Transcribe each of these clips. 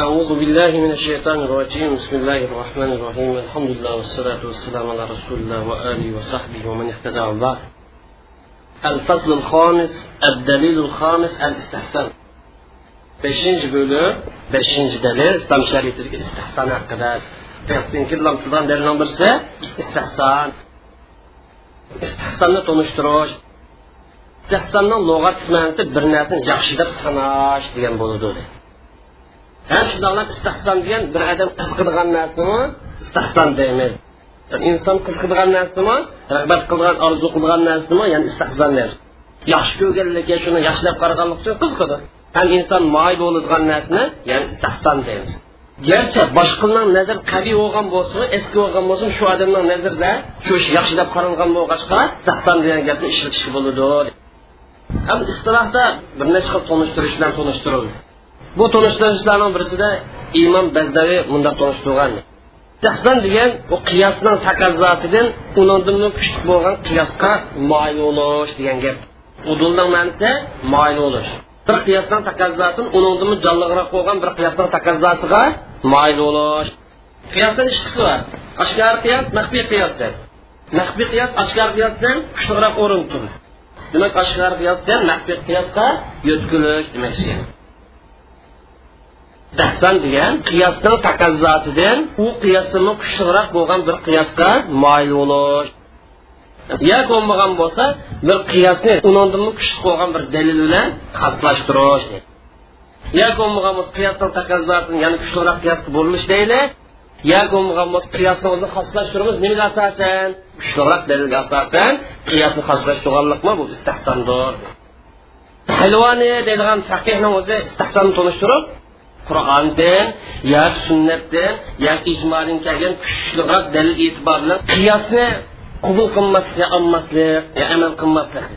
أعوذ بالله من الشيطان الرجيم بسم الله الرحمن الرحيم الحمد لله والصلاة والسلام على رسول الله وآله وصحبه ومن اهتدى بعد الفصل الخامس الدليل الخامس الاستحسان beshinchi bo'lib beshinchi dalil islom shariatidagi istihson haqida keltirgan dalilning birisi istihson istihsonni tunishtirish istihsonning lug'atlik ma'nosi bir narsani yaxshi deb sanash degan bo'ladi ham shundoqlab istihson degan bir odam qiziqadigan narsani istihson deymiz inson qiziqadigan narsani rag'bat qilgan orzu qilgan narsani ya'ni istihson deymiz yaxshi ko'rganligi shuni yaxshilab qaraganlik uchun qiziqadi ham inson moyil bo'ladigan narsani ya'ni istihson deymiz garchi boshqalarning nazar qabiy bo'lgan bo'lsin eski bo'lgan bo'lsin shu odamning nazarida shu ish yaxshilab qaralgan bo'lg'achqa istihson degan gapni ishlatishga bo'ladi ham istilohda bir necha xil tunishtirish bilan tunishtirildi bu tunishtirishlarning birisida imom bazdaviy bundoq tunishtirgan tahzan degan bu qiyosning taqozzosidan undan kuchli bo'lgan qiyosga moyil bo'lish degan gap. Udulning ma'nosi moyil bo'lish bir qiyosning taqozosin uningdan jonliroq bo'lgan bir qiyosning taqozosiga moyil bo'lish qiyosdan ikki qismi bor. Oshkor qiyos maxfiy qiyos deb maxfiy qiyos oshkor qiyosdan kuchliroq o'rin tutadi. Demak oshkor qiyosdan maxfiy qiyosga yo'tkilish demakchi dahson degan qiyosning taqozzosidan u qiyosdan kuchliroq bo'lgan bir qiyosga moyil bo'lish yo bo'lmagan bo'lsa bir qiyosni undan kuchli bo'lgan bir dalil bilan xoslashtirish yo bo'lmagan bo'lsa qiyosning taqozzosini ya'ni kuchliroq qiyosga burilish deydi. Yo bo'lmagan bo'lsa qiyosni o'zini xoslashtiramiz nimaga asosan? Kuchliroq dalilga asosan qiyosni xoslashtirganlikmi bu istahsondir halvoni deydigan faqihni o'zi istahsonni tunishtirib qur'ondan yoki sunnatdan yoki ijmodan kelgan kuchliroq dalil e'tibor bilan qiyosni qabul qilmaslik olmaslik yo amal qilmaslik.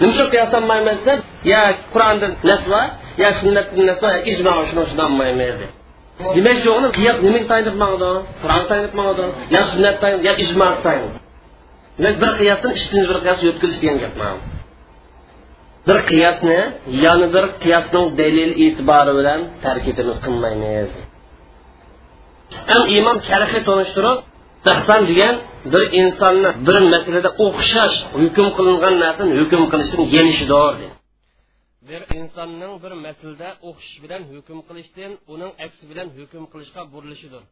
Nima uchun qiyoslanmayman desa yo qur'ondan nasva yo sunnatdan nasva yo ijmo shuni shuni olmaymiz demak shu qiyos nimaga tayinib mangdi qur'on tayinib yo sunnat yo ijmo demak bir qiyosdan ikkinchi bir qiyos o'tkazish degan gap bir qiyosni yana bir qiyosning dalil e'tibori bilan tarkibimiz qilmaymiz. Ham imom sharhi tanishtirib tahson degan bir insonni bir masalada o'xshash hukm qilingan narsani hukm qilishdan yenishidir bir insonning bir masalada o'xshash bilan hukm qilishdan uning aksi bilan hukm qilishga burilishidir.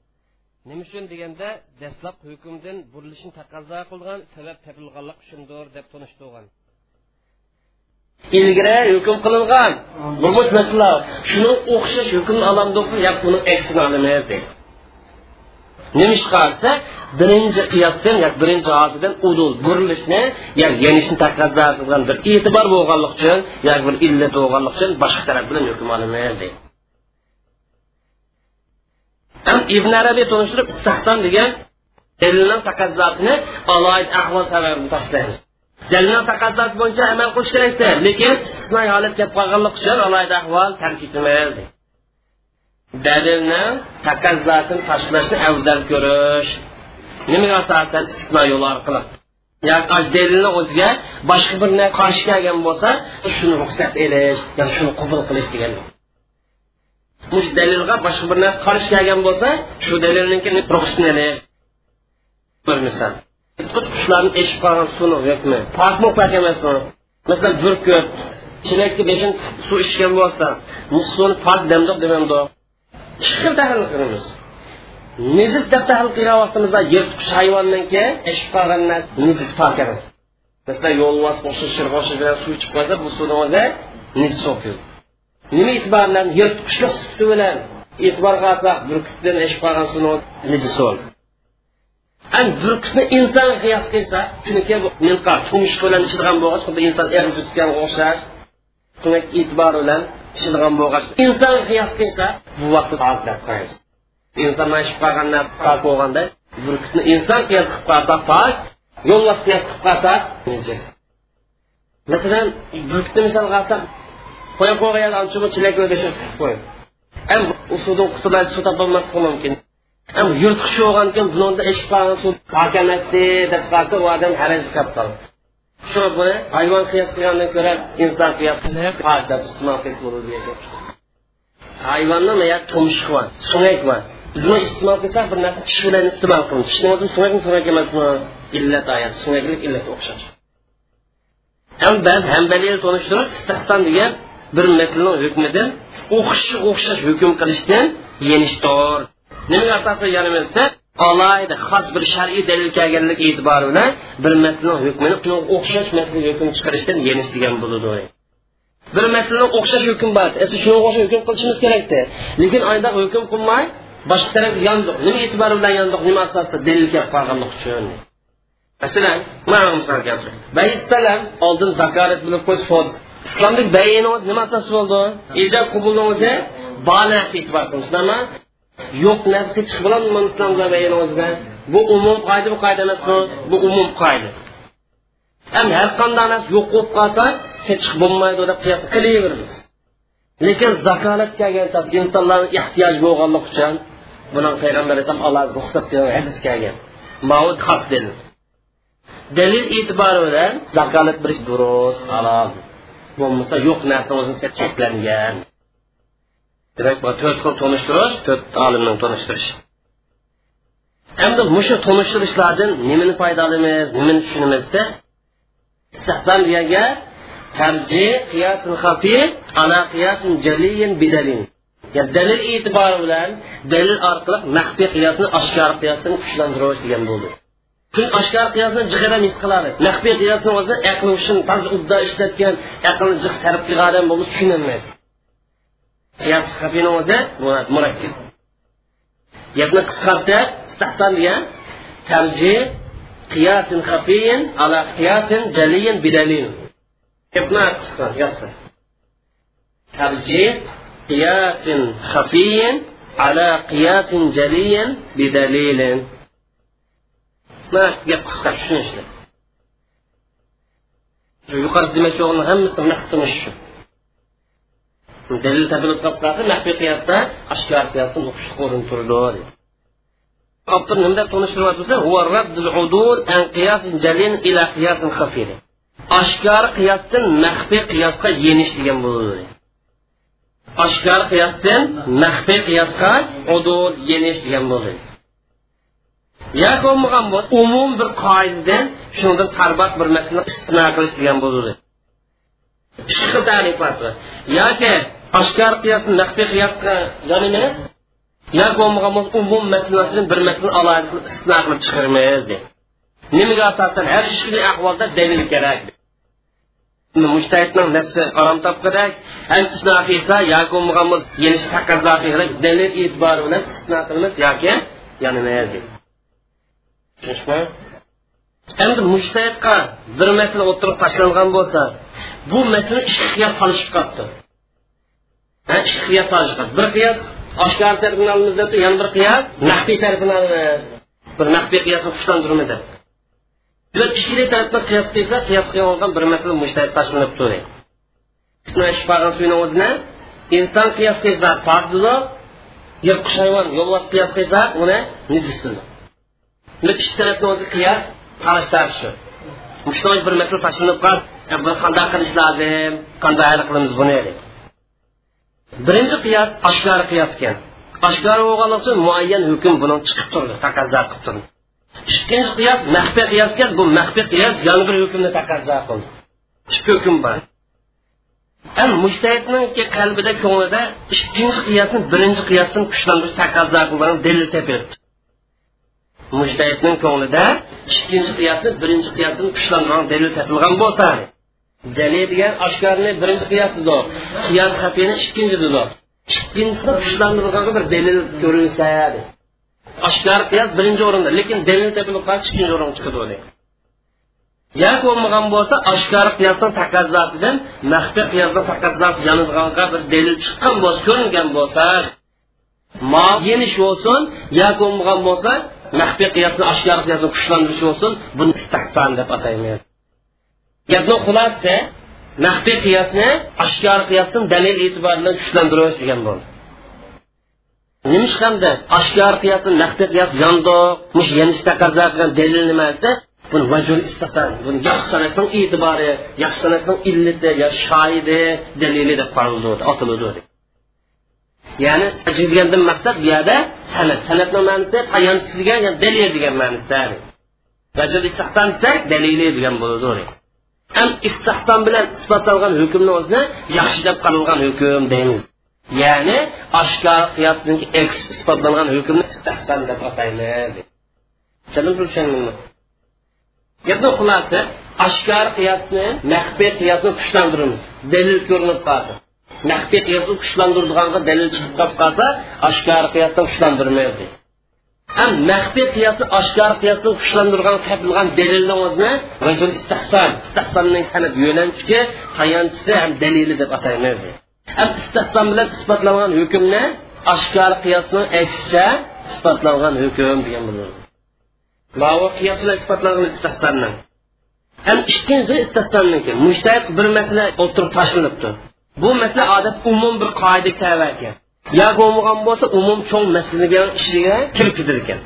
Nima uchun deganda dastlab hukmdan burilishni taqozo qilgan sabab topilganlik uchundir deb tunishtirgan ilgari hukm qilingan. Bo'lmish masala shuni o'xshash hukmni olamiz yoki buni aksini olamiz deydi. Nima ish qilsa birinchi qiyosdan yoki birinchi hodidan udul burilishni yoki yenishni taqozo qilgan bir e'tibor bo'lganlik uchun yoki bir illat bo'lganlik uchun boshqa taraf bilan hukm olamiz deydi. Ibn arabiy tunishtirib istahson degan dalilning taqozzosini aloid ahvol sababini tashlaymiz dalilning taqozosi bo'yicha amal qilish kerakdir lekin istisnoy holat kelib qolganlik uchun alohida ahvol tark etilmaydi dalilni taqozzosini tashlashni afzal ko'rish. Nimaga asosan istisno yo'li orqali? Yoki dalilni o'ziga boshqa bir narsa qarshi kelgan bo'lsa shuni ruxsat elish yoki shuni qabul qilish degan. Mush dalilga boshqa bir narsa qarshi kelgan bo'lsa shu dalilniki ruxsatni elish bir misol. Qushlarni eshib qolgan suvni yo'qmi pokmi pok emasmi masalan burkut chinakka beshin suv ichgan bo'lsa bu suvni pok demdoq demamdo ikki xil tahlil qilamiz. Nijis deb tahlil qilgan vaqtimizda yirtqich hayvonniki eshib qolgan narsa nijis pok emas. Masalan yo'lbos qo'shib shirqo'shi bilan suv ichib qo'ysa bu suvni o'zi nijis bo'lib ketadi nima e'tibor bilan yirtqichlik sifati bilan e'tiborga olsak burkutdan eshib qolgan suvni nejis Ән бүркітні инсан қияс қылса, чүнеке милқа, чумыш көлән шыдыған болғаш, бұл инсан әрзіп кен оқшар, чүнек итбар өлән шыдыған инсан қияс қылса, бұл вақыт аз деп қайыз. Инсан ашып қалған болғанда, бүркітні инсан қияс қып қалса пак, yo'llas qiyos qilib qolsak masalan burkni misol qilsak qo'ya qo'ygan chilak o'dashib ham yirtqich bo'lgan ekan bunda eshib qolgan suv pok emasdi deb qolsa u odam haraj qilib qoladi shu buni hayvon qiyos qilgandan ko'ra inson qiyos pok deb iste'mol qilsa bo'ladi hayvonni ya? Tumshuq bor sunak bor bizni iste'mol qilsak bir narsa tish bilan iste'mol qilamiz. Tishni o'zi sunakmi sunak emasmi illat oyat sunaklik illatga o'xshash. Ham ba'zi hambalilar tunishtirib istihson degan bir masalani hukmidan o'qishga o'xshash hukm qilishdan yenishtor nimaga asosida yanaversa alohida xos bir shar'iy dalil kelganlik e'tibori bilan bir masalani hukmini o'xshash masala hukm chiqarishdan yenish degan bo'ladi bir masalani o'xshash hukm bor. Shunga o'xshash hukm qilishimiz kerakda. Lekin ayda hukm qilmay boshqa taraf yondiq nima e'tibori bilan yondiq nima asosda dalil kelib qolganlik uchun? Masalan mana misol keltiring oldin zakorat bilib qo'yish islomlik bayini nima asosi bo'ldi? Ijob qubulni bor e'tibor qilishdami yo'q narsa chiqib bo'ladimi islomda bayini o'zida bu umum qoida bu qoida emasmi bu umum qoida. Ham har qanday narsa yo'q bo'lib qolsa chiqib bo'lmaydi deb qiyos qilaveramiz. Lekin zakolat kelgan insonlarni ehtiyoji bo'lganlik uchun buni payg'ambar alayhisalom alloh ruxsat qilgan hadis kelgan. Mavud xos dalil dalil e'tibori bilan zakolat durust halol bo'lmasa yo'q narsa o'zini cheklangan. Demak bu to'rt xil tonishtirish to'rt olimni tonishtirish endi mushu tanishtirishlardan nimani foydalanamiz nimani tushunamiz desa istahson deganga tarji qiyosin xafiy ana qiyosin jaliyin bidalin. Yani dalil e'tibori bilan dalil orqali maxfiy qiyosni oshkor qiyosdan kuchlantirish degan bo'ldi. Chunki oshkor qiyosni jig'ira mis qiladi. Maxfiy qiyosni o'zida aql uchun ba'zi udda ishlatgan aqlni jiq sarf qilgan odam bo'lsa tushunolmaydi qiyos xafiyni o'zi murakkab gapni qisqartirib istahson degan tarji qiyosin xafiyin ala qiyosin jaliyin bidalil gapni qisqa yozsa tarji qiyosin xafiyin ala qiyosin jaliyin bidalilin gap qisqa tushunishli yuqorida demoqchi bo'lgan hammasi maqsadimiz shu dalil topilib qolib qolsa maxfiy qiyosda oshkor qiyosda o'qishlik o'rin turdi avtor nimda deb tunishtiryapsa oshkor qiyosdan maxfiy qiyosga yenish degan bo'ladi oshkor qiyosdan maxfiy qiyosga udul yenish degan bo'ldi. Yoki bo'lmagan bo'lsa umum bir qoidadan shundan tarbat bir masala istino qilish degan bo'ladi yoki oshkor qiyosni maxfiy qiyosga yon emas yoki bo'lmagan umum masalasini bir masalani alohida istisno qilib chiqarmaymiz deydi nimaga asosan har ishli ahvolda dalil kerak mushtahidning nafsi orom topqidak ham istisno qilsa yoki bo'lmagan bo'lsa yenish taqozo qilsak dalil e'tibori bilan istisno qilamiz yoki yonimaymiz deydi tushunishmi? Endi mushtahidga bir masala o'tirib tashlangan bo'lsa bu masala solishib qolibdi. Ikki qiyos chiqadi bir qiyos oshkor tarafini olamiz deb yana bir qiyos nahbiy tarafini olamiz bir nahbiy qiyosni kuchlantirmadi bular ikkili tarafdan qiyos qilsa qiyos qilgan bir masala mushtahid tashlanib turadi ichib qolgan suyni o'zini inson qiyos qilsa pokdilo yirtqich hayvon yo'lbos qiyos qilsa uni nijisdir ikki tarafni o'zi qiyos qarashtirish shu shunaqa bir masala tashlanib qolsa e, qanday qilish lozim? Qanday hal qilamiz buni? Birinchi qiyos oshkor qiyos ekan oshkor bo'lgandan so'ng muayyan hukm buni chiqib turdi taqozo qilib turdi. Ikkinchi qiyos maxfiy qiyos ekan bu maxfiy qiyos yana bir hukmni taqozo qildi. Ikki hukm bor. Ham mushtahidninki qalbida ko'nglida ikkinchi qiyosni birinchi qiyosdan kuchlantirish taqozo qilgan dalil topilibdi mujtahidning ko'nglida ikkinchi qiyosni birinchi qiyosdan kuchlantirgan dalil topilgan bo'lsa jali degan oshkorni birinchi qiyosidir qiyos xafiyni ikkinchidir ikkinchisi kuchlantirgan bir dalil ko'rinsa oshkor qiyos birinchi o'rinda lekin dalil topilib qolsa ikkinchi o'ringa chiqadi yoki bo'lmagan bo'lsa oshkor qiyosdan taqozosidan maxfiy qiyosdan taqozosi yonilganga bir dalil chiqqan bo'lsa ko'ringan bo'lsa ma yenish bo'lsin yoki bo'lmagan bo'lsa maxfiy qiyosni oshkor qiyosni kuchlantirish bo'lsin buni istahson deb ataymiz gapni xulosasi maxfiy qiyosni oshkor qiyosdan dalil e'tibori bilan kuchlantirish degan bo'ldi. Nima hamda oshkor qiyosni maxfiy qiyos yondoq mush yanish taqozo qilgan dalil nima desa buni vajul istasan buni yaxshi sanashning e'tibori yaxshi sanashning illati yo shoidi dalili deb qaraldi otiladi ya'ni degandan maqsad bu yerda sanat sanatni ma'nosi tayanch degan dalil degan ma'nosida vajil istihson desak dalili degan bo'ladi ham istihson bilan isbotlangan hukmni o'zini yaxshi deb qaralgan hukm deymiz. Ya'ni oshkor qiyosning eks isbotlangan hukmni istihson deb ataymiz. Gapni xulosasi oshkor qiyosni maxfiy qiyosni kuchlantiramiz. Dalil ko'rinib qolsa. Maxfiy qiyosni kuchlantirdiganga dalil chiqib qolsa oshkor qiyosni kuchlantirmaydi. Ham maxfiy qiyosni oshkor qiyosni kuchlantirgan topilgan dalilni rajul istihson istihsonning sanab yo'nalishga tayanchisi ham dalili deb ataymiz. Ham istihson bilan isbotlangan hukmni oshkor qiyosni aksicha isbotlangan hukm degan bo'ladi. Bawa qiyos bilan isbotlangan istihsondan ham ikkinchi istahsonniki mushtaq bir masala o'tirib tashlanibdi. Bu masala odat umum bir qoida tava ekan yo bo'lmagan bo'lsa umum cho'ng masalaga ishiga kirib ketar ekan.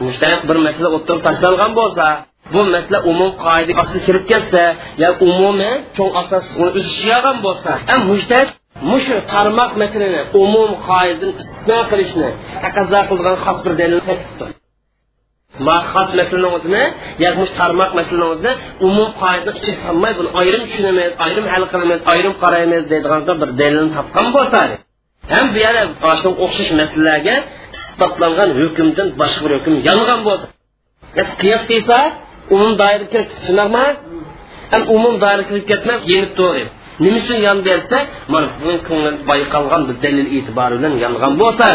Mushtaq bir masala o'tirib tashlangan bo'lsa bu masala umum qoida asli kirib kelsa yo umumiy cho'ng asos uni o'zishigan bo'lsa ham mushtaq mushu tarmoq masalani umum qoidadan istisno qilishni taqozo qilgan xos bir dalil ma xos masalani o'zini yoki tarmoq masalani o'zini umum qoida ichiga solmay buni ayrim tushunamiz ayrim hal qilamiz ayrim qaraymiz deydigan bir dalilni topgan bo'lsa ham bu yerda o'xshash masalalarga isbotlangan hukmdan boshqa bir hukm yongan bo'lsa. Qiyos qilsa umum doiraga kirib shunaqmi ham umum doiraga kirib ketmay yenib to'g'ri nima uchun yon bersa mana ko'ngil bayqalgan bir dalil e'tibori bilan yongan bo'lsa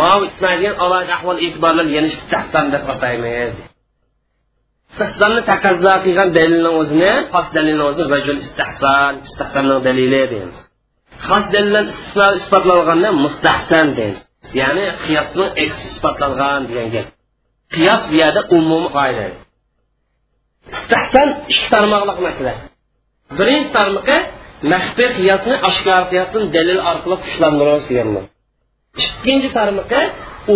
mau ismaydigan alohida ahvol e'tibor bilan yana istihson deb ataymiz istihsonni taqozo qilgan dalilni o'zini xos dalilni o'zini rajul istihson istihsonning xos dalillar istisno isbotlanganda mustahsan deymiz ya'ni qiyosni eks isbotlangan degan gap qiyos bu yerda umumiy qoida istihson ikki tarmoqliq masala birinchi tarmoqi maxfiy qiyosni oshkor qiyosni dalil orqali kuchlantirish degan ikkinchi tarmoqi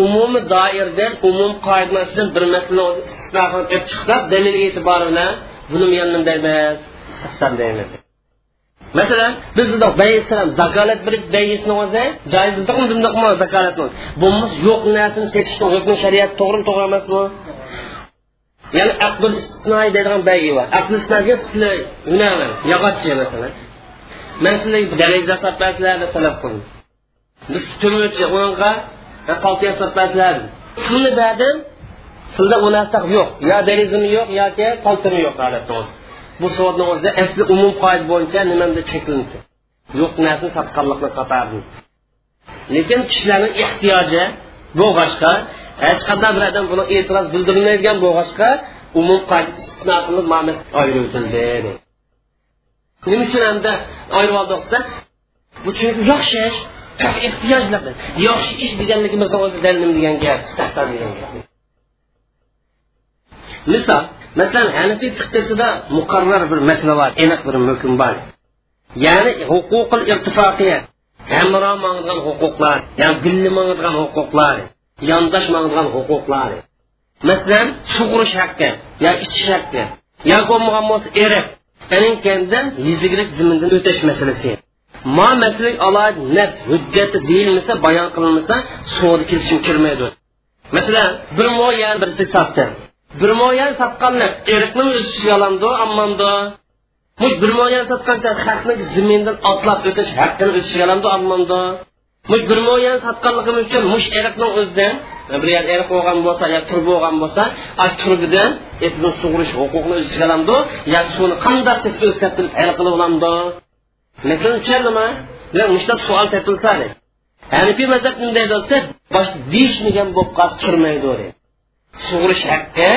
umumiy doiradan umum qoidasidan bir masalani istisno qilib chiqsa dalil e'tibori bilan buni men deymiz ihson deymiz masalan biz zakolat berish bayisni o'zi joizmi bundoqmi zakolatni bo'lmas yo'q narsani setishni hukmi shariat to'g'rimi to'g'ri emasmi? Ya'ni aqdul istisnoy deydigan bayi bor. Aqdul istisnoga sizlar hunaman yog'ochchi masalan. Man sizlarga dalil jasab deb talab qildim. Biz turmuchi unga qalti yasab berdilar pulni berdim pulda u narsa yo'q. Yo derizmi yo'q yoki qaltimi yo'q holatda bu savodni o'zida asli umum qoida bo'yicha nimanda cheklandi yo'q narsani sotqanlikni qatardi lekin kishilarning ehtiyoji bo'lg'achqa hech qanday bir odam buni e'tiroz bildirmaydigan bo'lg'achqa umum qoida istisno qilib ma'nos ayirib o'tildi nima uchun hamda ayirib oldi bu chunki yaxshi ish bilan yaxshi ish deganligimizni o'zi dalilnim degan gap degan gap. Misol masalan hanifiy fiqisida muqarrar bir masala bor aniq bir hukm bor. Ya'ni huquqil irtifoqiya hamro mangdigan huquqlar ya'ni birga huquqlar yondosh mangdigan huquqlar. Masalan sug'urish haqqi yo ichish haqqi yo bo'lmagan bo'lsa erib aninkanda yuziglik zimindan o'tash masalasi. Ma maslik alohida nas hujjati deyilmasa bayon qilinmasa suvda kelishim kirmaydi. Masalan bir moyan birisi sotdi bir moyan sotganni erkni o'sishiga olamdi ammamdi mush bir moyan sotgancha haqni zimindan otlab o'tish haqqini o'tishiga olamdi ammamdi mush bir moyan sotganligimiz uchun mush erkni o'zidan bir yer erk bo'lgan bo'lsa yo tur bo'lgan bo'lsa turbidan etini sug'urish huquqini o'z ichiga yo suvni qanday o'z hal qilib olamdi masalan tushundimi mushta savol topilsa hanifiy mazhab bunday bo'lsa boshqa deyishmagan bo'lib qolsa turmaydi deydi sug'urish haqqi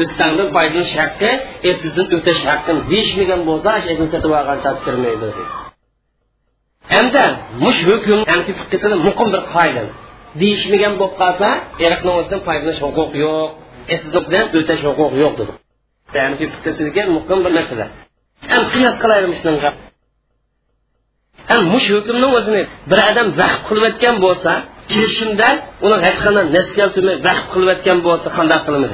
o'zidan foydalanish haqqi ertasidan o'tash haqqini deyishmagan bo'lsa sotib olgancha kirmaydi. Hamda mush hukm muqim bir qoida. Deyishmagan bo'lib qolsa eriqni o'zidan foydalanish huquqi yo'q ertasidan o'tash huquqi yo'q dedi. Muqim bir masala ham qiyos qilaylik shunaqa ham. Mush hukmni o'zini bir odam vaqf qilayotgan bo'lsa kelishimda uni hech qanday naskaltimi vaqf qilayotgan bo'lsa qanday qilamiz?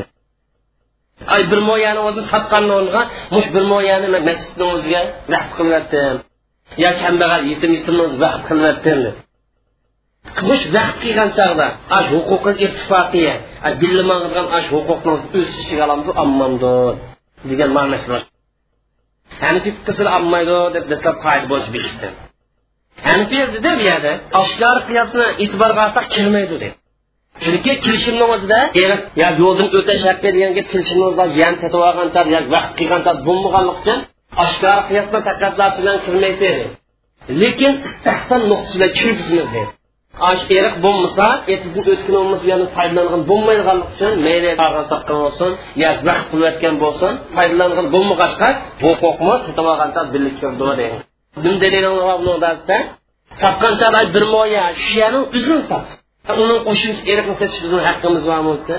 Ay bir moyani o'zi sotqanni o'rniga mush bir moyani masjidni o'ziga vaqf qilyaptim yo kambag'al yetim yetimni o'zi vaqf qilyaptim mush vaqt qilgan chog'da ash huquqi irtifoqiya billimangizgan ash huquqni o'z ichiga olamiz ammamdi degan ma'nosi bor. Hamki fiqhsini olmaydi deb dastlab qoida bo'lish bekitdi hanifiy dedi. Bu yerda oshkor qiyosni e'tiborga olsak kirmaydi dedi. Chunki kelishimni o'zida yo yo'ldan o'tash haqqi degan gap kelishimni o'zida yan sotib olgancha yo vaqt qilgancha bo'lmaganligi uchun oshkor qiyosni taqozosi bilan kirmaydi lekin istahson nuqtasi bilan kirgizmiz degan nim dalilingda sotgan chalay bir moya shu yerni uzun sotdi uning qo'shimcha eriqni sotish bizni haqqimiz bormi desa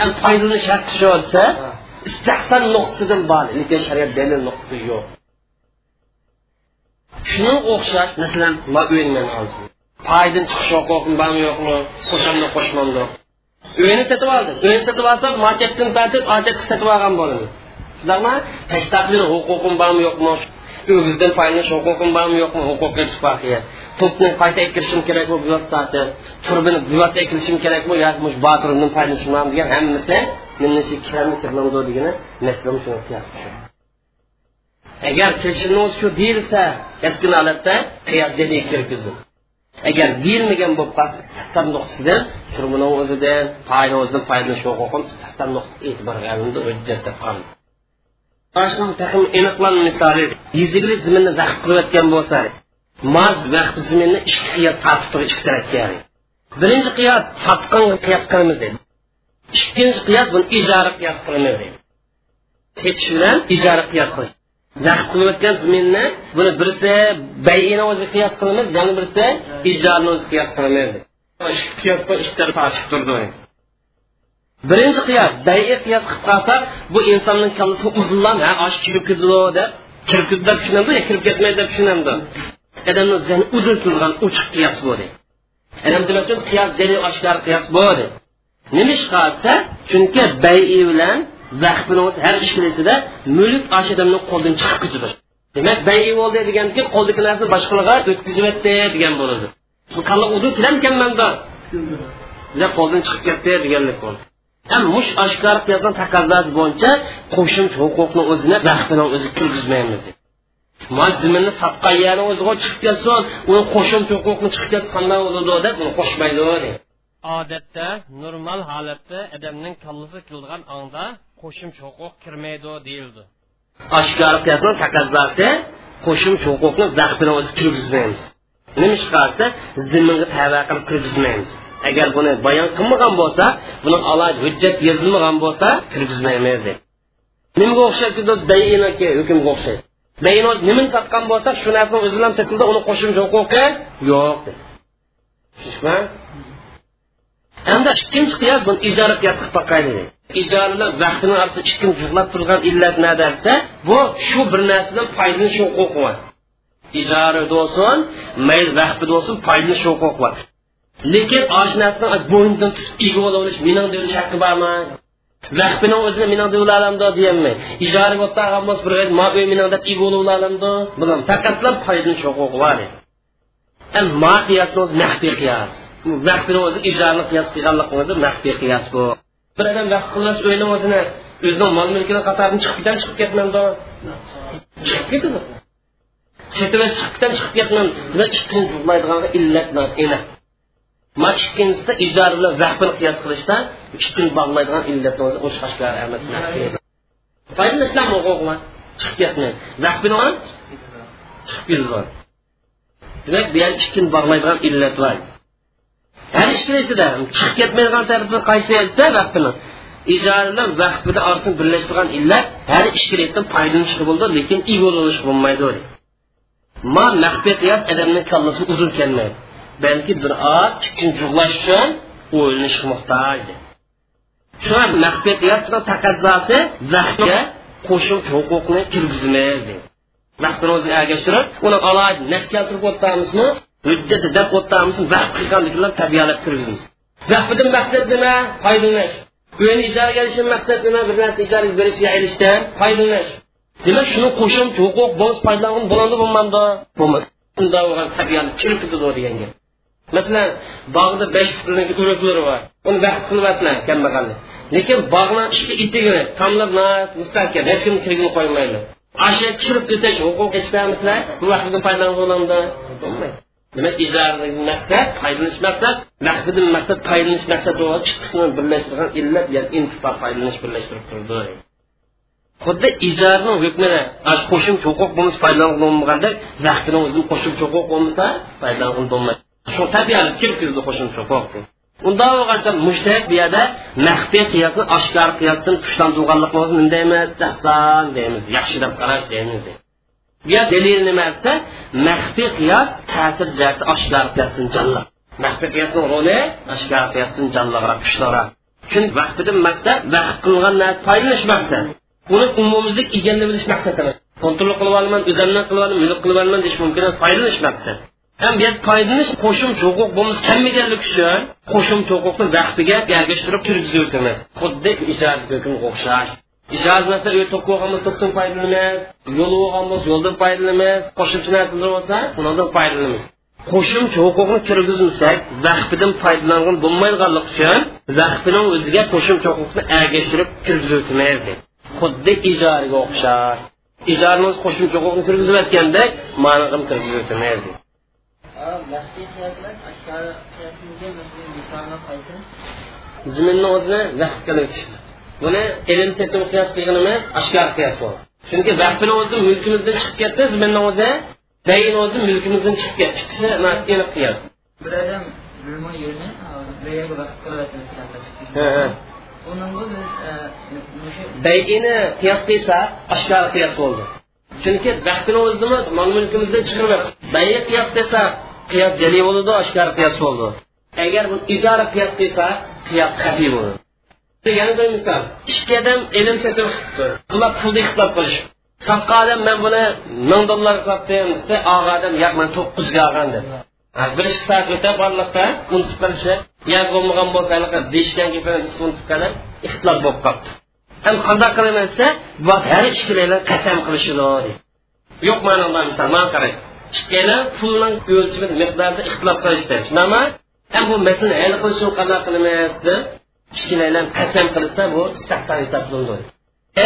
ham foydalanish haqqi shu bo'lsa istahson nuqtasidan bor lekin shariat dalil nuqtasi yo'q shunga o'xshash masalan foydan chiqish huquqim bormi yo'qmi qo'shamni qo'shmamdi uyini sotib oldim uyni sotib olsam machakdan tortib ochatga sotib olgan bo'laman shundaqmi tashtaqli huquqim bormi yo'qmi o'zizdan foydalanish huquqim bormi yo'qmi huquqiy ittifoqiya to'pni qayta kirishim kerakmi bu vositasi turbini bu vosita ekilishim kerakmi yoki botirimdan foydalanishim bormi degan hammasi degani masala shunga agar kirishimni shu deyilsa keskin holatda qiyos jadiga kirgizdi. Agar deyilmagan bo'lib qolsa istihson nuqtasidan turmini o'zidan foyda o'zidan foydalanish huquqim istihson nuqtasi e'tiborga olindi hujjat deb qoldi aniqlan misoli yuzigli ziminni vaqt qilayotgan bo'lsa maz vaqt ziminni ikki qiyos turib ikki tarafga birinchi qiyos sotqinga qiyos qilamiz deydi. Ikkinchi qiyos buni ijara qiyos qilamiz deydi. Ketish bilan ijara qiyos qilish. Vaqt qilayotgan ziminni buni birisi bayini o'zi qiyos qilamiz yana birisi ijarni o'zi qiyos qilamiz birinchi qiyos bayi qiyos qilib qolsak bu insonning ha kirib deb tushunamdi yo kirib ketmaydi deb tushunamdi odamni zani uzun turgan uchiq qiyos bo'ldi adam nima uchun qiyos jali oshkor qiyos bo'ldi nima ish qilsa chunki bayi bilan vaqtini har ishlasida mulk osh odamni qo'ldan chiqib ketadi. Demak bayi bo'ldi deganki qo'ldagi narsa boshqalarga o'tkazib yotdi degan bo'ladi. Bu kalla uzun tilamkanmanda qo'ldan chiqib ketdi deganlik bo'ldi. Ham mush oshkor qilgan taqozosi bo'yicha qo'shimcha huquqni o'zini vaqtini o'zi kirgizmaymiz ziminni sotgan yerni o'ziga chiqib ketsin uni qo'shimcha huquqni chiqib ketsa qanday bo'ladi deb uni qo'shmaydi odatda normal holatda odamning kallasi kilgan ongda qo'shimcha huquq kirmaydi deyildi. Oshkor qilgan taqozosi qo'shimcha huquqni vaqtini o'zi kirgizmaymiz. Nima qilsa ziminga tava qilib kirgizmaymiz agar buni bayon qilmagan bo'lsa buni alohida hujjat yozilmagan bo'lsa kirgizmaymiz deb. Nimaga o'xshaydi bayinaki hukmga o'xshaydi. Bayin nimani sotgan bo'lsa shu narsani o'zi ham sotildi uni qo'shimcha huquqi yo'q tushunishmi? Hamda ikkinchi qiyos buni ijara qiyos qilib boqayli ijara bilan vaqtini orasida ikki juqlab turgan illat nima desa bu shu bir narsadan foydalanish huquqi bor. Ijara bo'lsin mayli vaqti bo'lsin foydalanish huquqi bor. Lekin oshnasini bo'ynidan tutib ega bo'laverish mening devlish haqqi bormi? Vaqtini o'zini mening deb olamdi deyolmay ijara bo'lib tag'an bo'lsa bir ma uy mening deb ega bo'la olamdi bilan faqatlar foydani huquqi bor ma qiyosni o'zi qiyos mahbini o'zi ijarani qiyos qilganlik o'zi maxfiy qiyos bu. Bir odam vaqt qilmas uyni o'zini o'zining mol mulkini qatoridan chiqib ketadi chiqib ketmadi chiqib ketadi. Chiqib chiqib ketman ikkinchi illat emas. Ma ikkinchisida ijara bilan vaqtni qiyos qilishda ikkini bog'laydigan illatni o'zi o'shqashlar emas foydalanishlar huquqi chiqib ketmaydi vaqtni chiqib ketadi demak bu ikkini bog'laydigan illat bor har ikkilisida chiqib ketmaydigan tarafni qaysi desa vaqtini ijara bilan vaqt bilan orasini birlashtirgan illat har ikkilasidan foydalanishga bo'ldi lekin bo'lmaydi ma maxfiy qiyos odamni kallasini uzun kelmaydi balki bir oz kunjug'lash uchun o'ylanish muhtoj shu maxfiy qiyos bilan taqozosi qo'shimcha huquqni kirgizmaydi vaqtni o'ziga ergashtirib uni alohida naf keltirib o'tamizmi hujjat deb o'tamizmi vaqt qilganliklar tabiat kirgizmiz vaqtdan maqsad nima? Foydalanish uyni ijaraga olishdan maqsad nima? Bir narsa ijaraga berishga erishishdan foydalanish demak shuni qo'shimcha huquq bo'lsa foydalangan bo'ladi bo'lmadi. Bo'lmadi unda tabiat kirib ketadi degan gap masalan bog'da besh pulniki o'raklari bor. Uni vaqt qilyaptilar kambag'alni. Lekin bog'ni ishga itigini tomlab mustahkam hech kim kirgini qo'ymaydi. Asha chirib ketish huquq bermaslar bu vaqtdan foydalanib bo'lamdi bo'lmaydi. Demak ijaradan maqsad foydalanish maqsad mahbidan maqsad foydalanish birlashtirgan illat ya'ni intifa birlashtirib turdi. Xuddi ijarani hukmini qo'shimcha huquq bo'lmasa qo'shimcha huquq bo'lmasa foydalangan bo'lmaydi shu tabiat kirgizdi qo'shimcha huquqni unda bo'lgancha mushtahak bu yerda maxfiy qiyosni oshkor qiyosdan kuchlantirganlikni o'zi bunday emas ahson deymiz yaxshi deb qarash deymiz bu yer dalil nima desa maxfiy qiyos ta'sir jihati oshkor qiyosdan jonliq maxfiy qiyosni roli oshkor qiyosdan jonliqroq kuchliroq chunki vaqtidan maqsad vaqt qilgan narsa foydalanish maqsad uni umumizlik egallab olish maqsad emas kontrol qilib olaman o'zimdan qilib olaman mulk qilib olaman deyish mumkin foydalanish maqsad ham bu foydalanish qo'shimcha huquq bo'lmasa kammaganlik uchun qo'shimcha huquqni vaqtiga ergashtirib kirgizib o'tamiz xuddi ijod hukmga o'xshash. Masalan uy to'q bo'lganmiz to'qdan foydalanamiz. Yo'l bo'lganmiz yo'ldan foydalanamiz. Qo'shimcha narsalar bo'lsa undan foydalanamiz. O'ziga qo'shimcha huquqni ergashtirib kirgizib o'tamiz ziminni o'zini vaqt qilib buni ilm setim qiyos qilganimiz oshkor qiyos bo'ldi chunki vaqtini o'zi mulkimizdan chiqib ketdi ziminni o'zi bayin o'zi mulkimizdan chiqib ketdi ikkisi aniq qiyos bir odam bilmay yo'lni vaqt bayini qiyos qilsa oshkor qiyos bo'ldi chunki vaqtini o'zini mol mulkimizdan chiqarib bayi qiyos qilsa qiyos jali bo'ladi oshkor qiyos bo'ldi. Agar bu ijara qiyos qilsa qiyos qat'iy bo'ladi yana bir misol. Ikki odam ilm sotib ular pulni ixtilof qilish. Sotqa odam man buni ming dollar sotdim desa og'a odam yo'q man to'qqizga olgan deb bir ikki soat o'tib borliqda unutib qolishi yo bo'lmagan bo'lsa deyishgan gapini unutib qolib ixtilof bo'lib qolibdi. Ham qanday qilaman desa har ikkilar qasam qilishidi yo'q mana misol mana qarang. Ikkala pulning o'lchimi miqdorida ixtilof qilishdi shunaqmi ham bu masalani hal qilish uchun qanday qilamiz deb kichkinalar qasam qilsa bu istahson hisoblanadi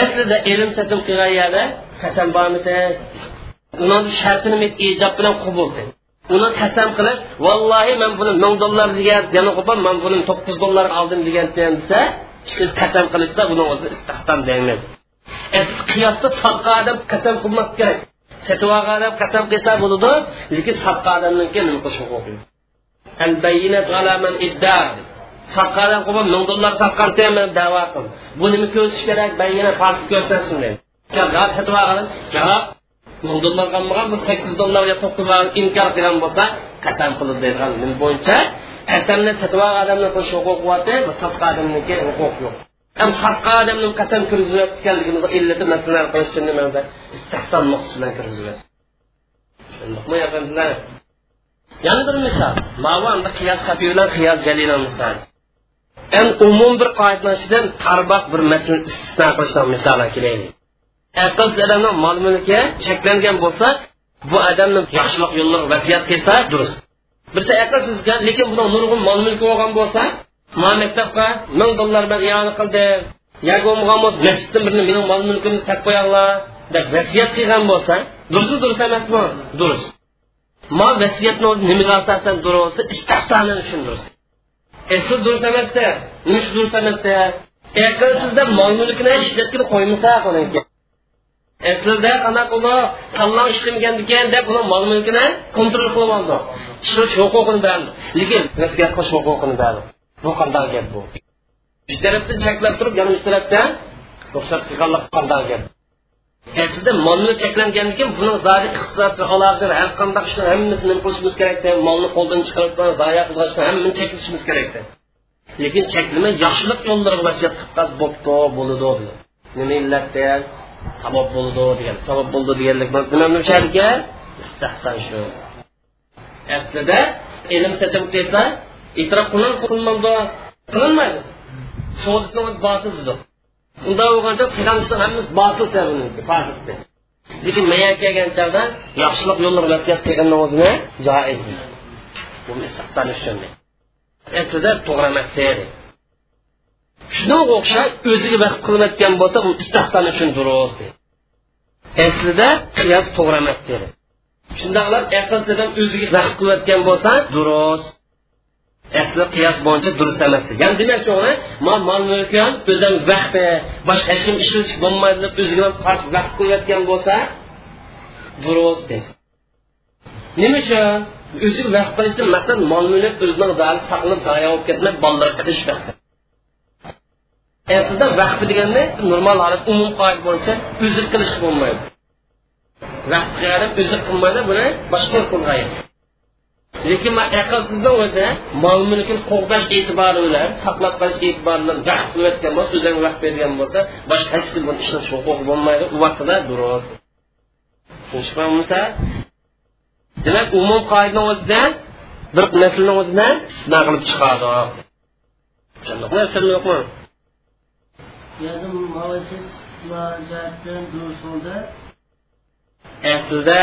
aslida e, ilm satim qilgan yerda qasam bormidi? Uni shartini ijob bilan qubul uni qasam qilib vallohi man buni ming dollar degan yana qo'pam man buni to'qqiz dollar oldim degan desa siz qasam qilishsa buni o'zi istahson deymiz. E, qiyosda sotqa odam qasam qilmas kerak. Sotib olgan odam qasam qilsa bo'ladi lekin sotqa odamniki nima qilish huquqi sotgan odam qilib ming dollar sotgan man davo qil bu nima ko'rsish kerak? Bayina farq ko'rsatsin dedi sotib olgan ming dollar bu sakkiz dollar to'qqiz inkor qilgan bo'lsa qasam qilib deydigan bo'yicha? Yo'q. Ham sotgan odamni qasam kirgizayotganligimizni illati masalalar qilish uchun nimada istahson nuqsi bilan kirgiziladi shundoqmi yaqinlar yana bir misol. Mavanda qiyos hafiy bilan qiyos jalila misol. En umum bir qoidadan ichidan tarboq bir masalani istisno qilishdan misol kelaylik aqlsiz odamni mol mulki cheklangan bo'lsa bu odamni yaxshilik yo'llar vasiyat qilsa durust. Birsa aqlsizga lekin buni nurg'un mol mulki bo'lgan bo'lsa ma maktabga ming dollar bilan iyoni qildim yo bo'lmagan bo'lsa masjiddan birini mening mol mulkimni saqlab qo'yinglar deb vasiyat qilgan bo'lsa durustmi durust emasmi durust. Ma vasiyatni o'zi nimaga asosan durust istahsonini uchun durust. E, Asli durust emasda nima uchun durust emasda aqlsizda e, mol mulkini ishlatgani qo'ymasa aslida e, qanaqa uni tanlov ishlamagan ekan deb uni mol mulkini kontrol qilib oldi. Ishlash huquqini berdi. Lekin vasiyat qilish huquqini berdi. Bu qanday gap bu? Bir tarafdan cheklab turib yana bir tarafdan ruxsat qilganlik qanday gap? E, Aslida molni cheklangandan keyin buni zodi iqtisod aloqalar har qanday ishni hammasini qilishimiz kerakda molni qo'ldan chiqarib zoya qilishni hammani cheklashimiz kerakda lekin cheklamay yaxshilik yo'llariga vasiyat qilib qolsa bo'pti bo'ladi nima illatda sabab bo'ldi degan. Sabab bo'ldi deganlik biz nima nisharga istahson shu. Aslida ilm satim qilsa e'tirof qilinib qilinmamda qilinmaydi. So'zisini botil dedi unda bo'lgancha qilganishni hammasi botil lekin maya kelgan chog'da yaxshilik yo'llar vasiyat qilganni o'zini joiz bu istihson uchun aslida to'g'ri emas dedi shunga o'xshab o'ziga vaqt qilinayotgan bo'lsa bu istihson uchun durust aslida qiyos to'g'ri emas dedi shundoqlab aqlsidan o'ziga vaqt qilayotgan bo'lsa durust. Asli qiyos bo'yicha durust emas. Ya'ni demakchi o'g'li man mol mulkim o'zim vaqti e, boshqa hech kim ishlatib bo'lmaydi deb o'ziga vaqt qilayotgan bo'lsa durust dedi nima uchun? O'ziga vaqt qilishdan maqsad mol mulk o'zining dali saqlanib zayo bo'lib ketmay bolalar qilish maqsad e, aslida vaqti deganda normal holat umum qoida bo'yicha o'zi qilish bo'lmaydi. Vaqt qilib o'zi qilmaydi buni boshqa qilg'aydi lekin man aqlsizdan o'zi mol mulkini qo'g'dash e'tibori bilan saqlab qolish e'tibori bilan vaqt qilayotgan bo'lsa o'zini vaqt bergan bo'lsa boshqa hech kim buni ishlash huquqi bo'lmaydi u vaqtida durust. Tushunishmamisa demak umum qoidani o'zidan bir naslni o'zidan istisno qilib chiqadi tushundingmi yo'qmi? Aslida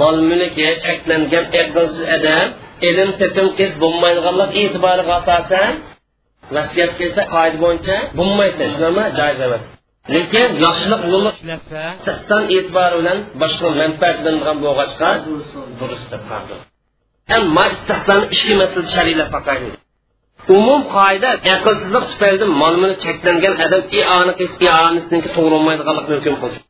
mol mulki cheklangan aqlsiz odam ilm setim qiz bo'lmaydiganlik e'tiboriga asosan vasiyat qilsa qoida bo'yicha bo'lmaydi. Shunami joiz emas. Lekin yaxshilik yo'li ishlasa sahson e'tibori bilan boshqa manfaatlanadigan bo'lg'achqa durust deb qardi ammo istihsonni ishki masala shariylab faqat umum qoida aqlsizlik tufayli mol mulk cheklangan odam ioni qilsa ionisniki to'g'ri bo'lmaydiganlikni hukm qilish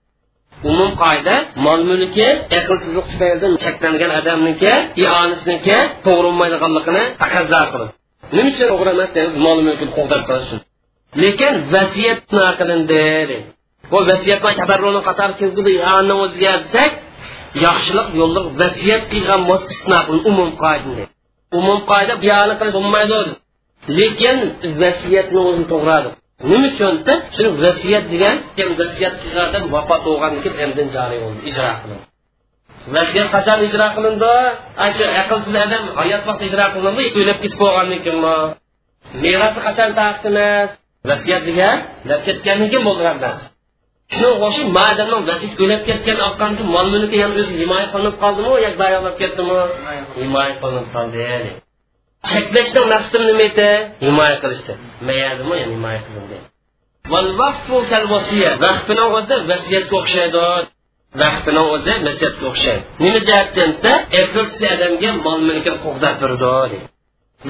umum qoida mol mulki aqlsizlik tufaylidan cheklangan odamniki ionisniki to'g'ri bo'lmaydiganligini taqozo qiladi nima uchun to'g'ri emas desangiz mol mulkni qo'g'dab qilish uchun? Lekin vasiyat qilindi bu vasiyat tabarruni qator kirgudi o'ziga desak yaxshilik yo'lda vasiyat qilgan bo'lsa istisno umum qoida umum qoida biyoni qilish bo'lmaydi. Lekin vasiyatni o'zini to'g'radi. Nima uchun desa shuni vasiyat degan vasiyat qilgandan vafot bo'lgandan keyin endi joriy bo'ldi ijro qilindi. Vasiyat qachon ijro qilindi? Shu aqlsiz odam hayot vaqti ijro qilindi o'lib ketib bo'lgandan keyinmi merosni qachon taqsimiz vasiyat degan o'lib ketgandan keyin bo'lgan narsa shunga o'xshab madamni vasiyat o'lib ketgan oqqan mol mulki ham o'zi himoya qilinib qoldimi yo zayoqlab ketdimi? Himoya qilinib qoldi cheklashdan maqsadim nima edi himoya qilishdi. Mayadimi yani himoya qilindi vaqtini o'zi vasiyatga o'xshaydi. Vaqtini o'zi vasiyatga o'xshaydi. Nima jihatdan desa aqlsiz odamga mol mulkini qo'g'dab turdi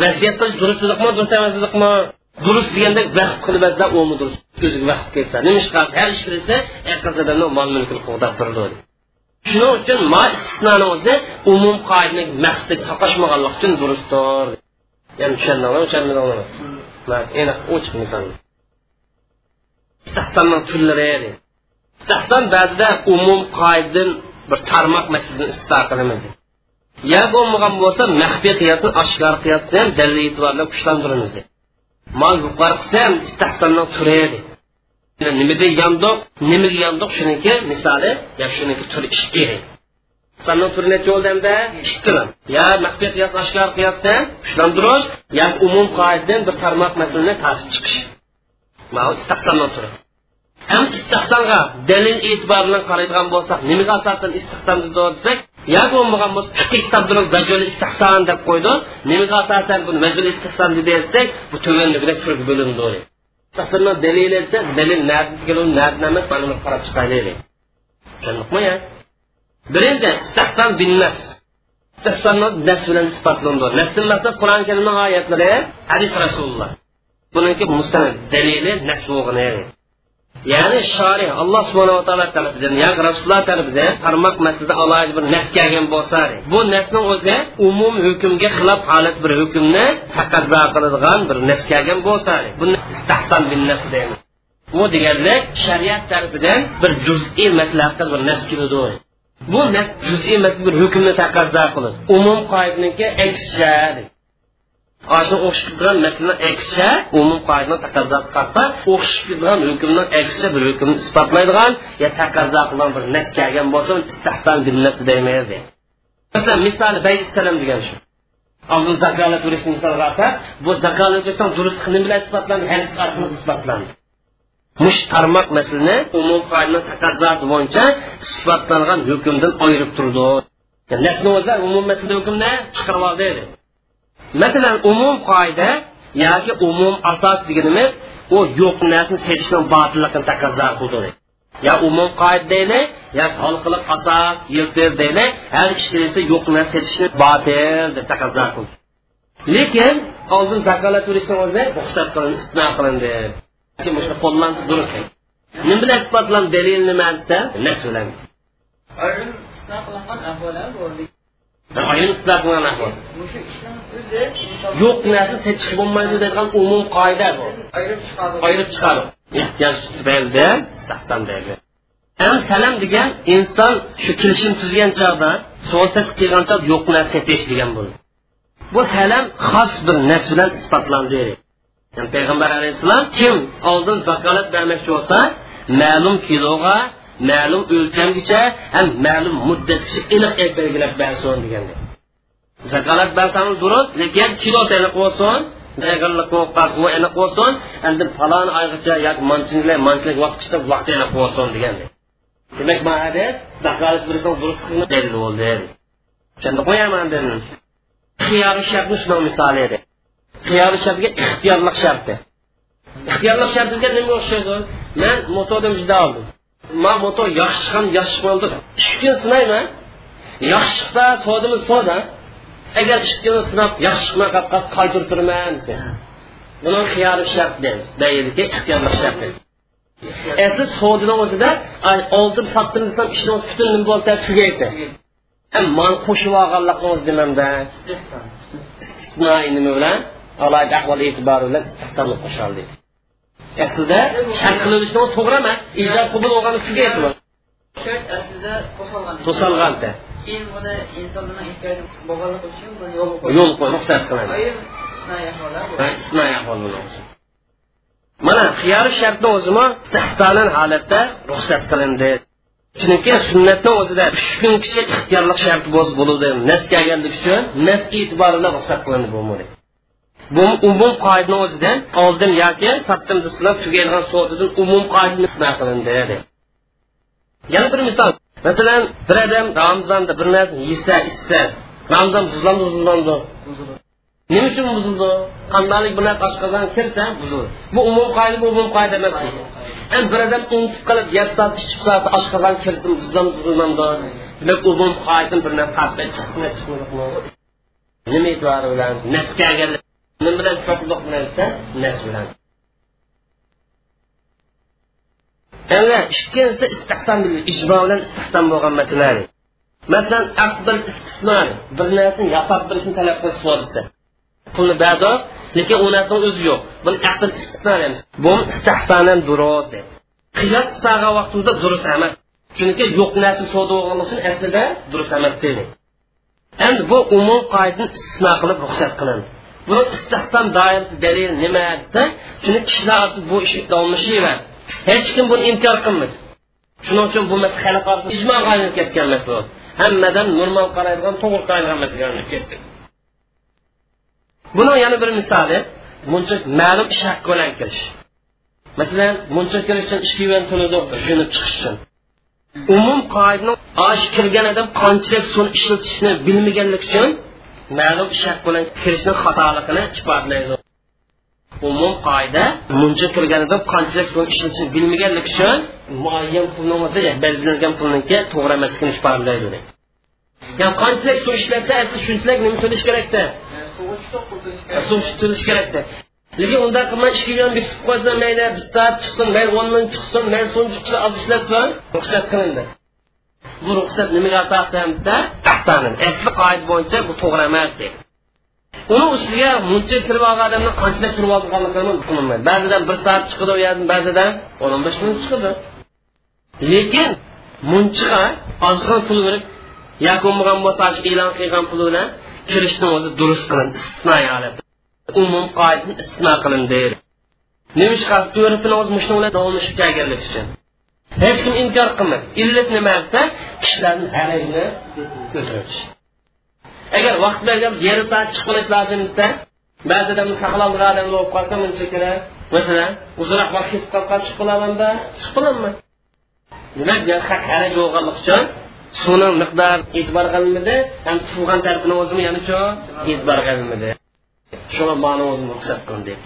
vasiyat qilish durustlikmi durust emaslikmi durust deganda vaqf qilib bersa umi durust. O'ziga vaqf kelsa. Nima ish qilsa har ish qilsa aqlsiz odamni mol mulkini qo'g'dab turdi shuning uchun ma istisnoni o'zi umum qoidani maqsad taqashmaganlik uchun durustdir ya'ni tushundingmi tushunmadingmi aniq ochiq misol istahsonning turlari istahson ba'zida umum qoidadan bir tarmoq masalasini istido qilamiz ya bo'lmagan bo'lsa maxfiy qiyosni oshkor qiyosni ham dalil e'tiborlab kuchlantiramiz mal yuqori qilsa ham istahsonning turi nimaga yandoq nimaga yandoq shuniki misoli ya shuniki turi ikki sanning İslam'ın türüne çoğul demde. Ya mehbet kıyas aşkar kıyasda kuşlandırış ya umum kaidden bir tarmak meselene takip çıkış. Mağul istihsanın türü. Hem istihsanga delil itibarından karaydıgan bolsak, nimik asasen desek, ya fikir kitabının istihsan koydu. Bunu istihsan türk delil etse, delil gelin, birinchi istahson bin nas. Istihsonni nas bilan isbotlandi nasdan maqsad qur'oni karimning oyatlari hadis rasululloh. Buniki mustanad dalili nas bo'lgani ya'ni shori alloh subhanava taolo tarafidan ya rasululloh tarafidan tarmoq masalada alohida bir nas kelgan bo'lsa bu nasni o'zi umum hukmga xilof holat bir hukmni taqozo qiladigan bir nas kelgan bo'lsa. Buni istahson bin nas deymiz. Bu deganlik shariat tarafidan bir juz'iy maslahatda bir nas keladi bu nas juz'iy bir hukmni taqozo qiladi umum qoidaniki aksicha Aşın o'xshab turgan masala aksicha umum qoidani taqozosi qarta o'xshab turgan hukmni aksicha bir hukmni isbotlaydigan yo taqozo qilgan bir nas kelgan bo'lsa istahson bir nas deymiz masalan misoli baysalam degan shu. Oldin zakolat berishni misolga olsak bu zakolat bersang durustlik nima bilan isbotlandi hadis orqali isbotlandi. Mush tarmoq masalani umum qoidaning taqozosi bo'yicha sifatlangan hukmdan ayirib turdi. Nasni o'zlar umum masla hukmni chiqarib oldi masalan umum qoida yoki umum asos deganimiz u yo'q narsani setishni botilligini taqozo qildi yo umum qoida deyli yo xalqiliq asos yildir deyli har ikkalasi yo'q narsa setishni botil deb taqozo qildi. Lekin oldin zakolat berishni o'zi ruxsat qilindi istisno qilindi. Qo'llansa durust nima bilan isbotlan dalil nima desa nas bilan bo'ldi yo'q narsa setish bo'lmaydi degan umum qoida bu ayirib chiqadi. Ehtiyoj tufayli ham salam degan inson shu kelishim tuzgan chog'da so'zsat qilgan chog'da yo'q narsa setish degan bu bu salam xos bir nas bilan isbotlandi yani payg'ambar alayhissalom kim oldin zakolat bermoqchi bo'lsa ma'lum kiloga ma'lum o'lchamgacha ham ma'lum muddatgacha aniq belgilab bersin deganda zakolat bersangiz durust lekin kilo aniq bo'lsin bu aniq bo'lsin endi falon oygacha yoki manchilik manchilik vaqtgacha vaqt aniq bo'lsin deganda demak bu hadis zakolat bersang durustligini dalil bo'ldi shunda qo'yaman dedim xiyori shartni shunaqa misol edi xiyori shartga ixtiyorlik sharti. Ixtiyorlik shartiga nima o'xshaydi man motordan vijda oldim. Man motor yaxshi chiqqan yaxshi bo'ldi. Ikki kun sinayman. Yaxshi chiqsa sodimi soda agar ikki kun sinab yaxshi chiqmay qolib qolsa qaytirib turman desa. Buni xiyori shart deymiz. Deyilki ixtiyorlik shart. E, Asli sodini o'zida oldim sotdim desam ishni butun nima bo'ldi tugaydi. E, man qo'shib olganligingiz demamda istisno nima bilan? Alohida ahvol e'tibori bilan istihsonlik qo'shildi aslida shart qilinishni to'g'ri emas. Ijod qilib bo'lgani tugaydi shart aslida qo'shilgan to'salganda keyin buni insonning ehtiyoji bo'lganligi uchun buni yo'l qo'ydi yo'l qo'y ruxsat qiladi mana xiyori shartni o'zimi istihsonan holatda ruxsat qilindi. Chunki sunnatni o'zida uch kun kishi ixtiyorlik sharti bo'lsa bo'luvdi. Nas kelganligi uchun nas e'tibori bilan ruxsat qilindi bu bu umum qoidani o'zidan oldim yoki satdim desalar tugaydigan so'zidan umum qoidani istisno qilindi yana bir misol. Masalan bir odam ramazonda bir narsa yesa ichsa ramazon buzilandi buzilmandi nima uchun buzildi? Qandaylik bir narsa oshqozon kirsa buzildi. Bu umum qoida bu umum qoida emas endi bir odam unutib qolib yesa ichib solsa oshqozon kirsin buziladi buzilmadi. Demak umum qoidan bir narsa chiqdi chiqmadimi nima e'tibori bilan nasga agar nima bilan isbotliq bilan desa nas bilan. Endi ikkinchisi istihson ijmo bilan istihson bo'lgan masala masalan afdal istisno bir narsani yasab berishni talab qilish foydasi pulni bado lekin u narsani o'zi yo'q. Buni afdal istisno deymiz bu istihsonan durust deydi qiyos qilsagan vaqtimizda durust emas. Chunki yo'q narsa savdo bo'lganligi uchun aslida durust emas deydi endi bu umum qoidani istisno qilib ruxsat qilindi. Buni istehson doirasi dalil nima desa shuni kishilar bu ishni davomlashaveradi hech kim buni inkor qilmaydi. Shuning uchun bu masala xalq orasida ijmoga aylanib ketgan masala. Hammadan normal qaraydigan to'g'ri qaraydigan masalaga aylanib ketdi buni yana bir misoli e. muncha ma'lum ish haqqi bilan kirish masalan muncha kirish uchun ikki yuan to'ladi jo'nab chiqish uchun. Umum qoidani osh kirgan odam qanchalik suvni ishlatishni bilmaganlik uchun ma'lum shart bilan kirishni xatoligini ifodalaydi umum qoida muncha kirganidan qanchalik pul ishlatishni bilmaganlik uchun muayyan pulni o'zi belgilangan pulniki to'g'ri emasligini ifodalaydi ya'ni qanchalik suv ishlatsa asli shunchalik nima to'lash kerakda suv to'lash kerakda lekin unda qilmay ikki million bitib qo'ysa mayli bir soat chiqsin mayli o'n minut chiqsin mayli so'ng chiqsa oz ishlatsin ruxsat qilindi. Bu ruxsat nimaga ahsanin asli qoida bo'yicha bu to'g'ri emas dedi. Uni ustiga muncha kirib olgan odamni qanchalik turib olganligini bilmayman ba'zidan bir soat chiqadi u yerdan ba'zidan o'n o'n besh minut chiqadi lekin munchiga ozg'in pul berib yoki bo'lmagan bo'lsa e'lon qilgan puli bilan kirishni o'zi durust qilindi istisno holat umum qoidani istisno qilindi nima ish urfini o'zi mushuni bilan davomlashib kelganlik uchun. Hech kim inkor qilmaydi illat nima desa kishilarni harajini ko'tarish agar vaqt bergan yarim soat chiqib qolish lozim desa ba'zida saqlanadigan odam bo'lib qolsa muncha kerak masalan uzunroq vaqt ketib qolib qolsa chiqib qolamanda chiqib qolaman demak haraj bo'lganligi uchun suvni miqdor e'tibor qilinmadi ham tug'gan tarafini o'zini yana shu e'tibor qilinmadi. Shuni ma'no o'zini ruxsat qildim.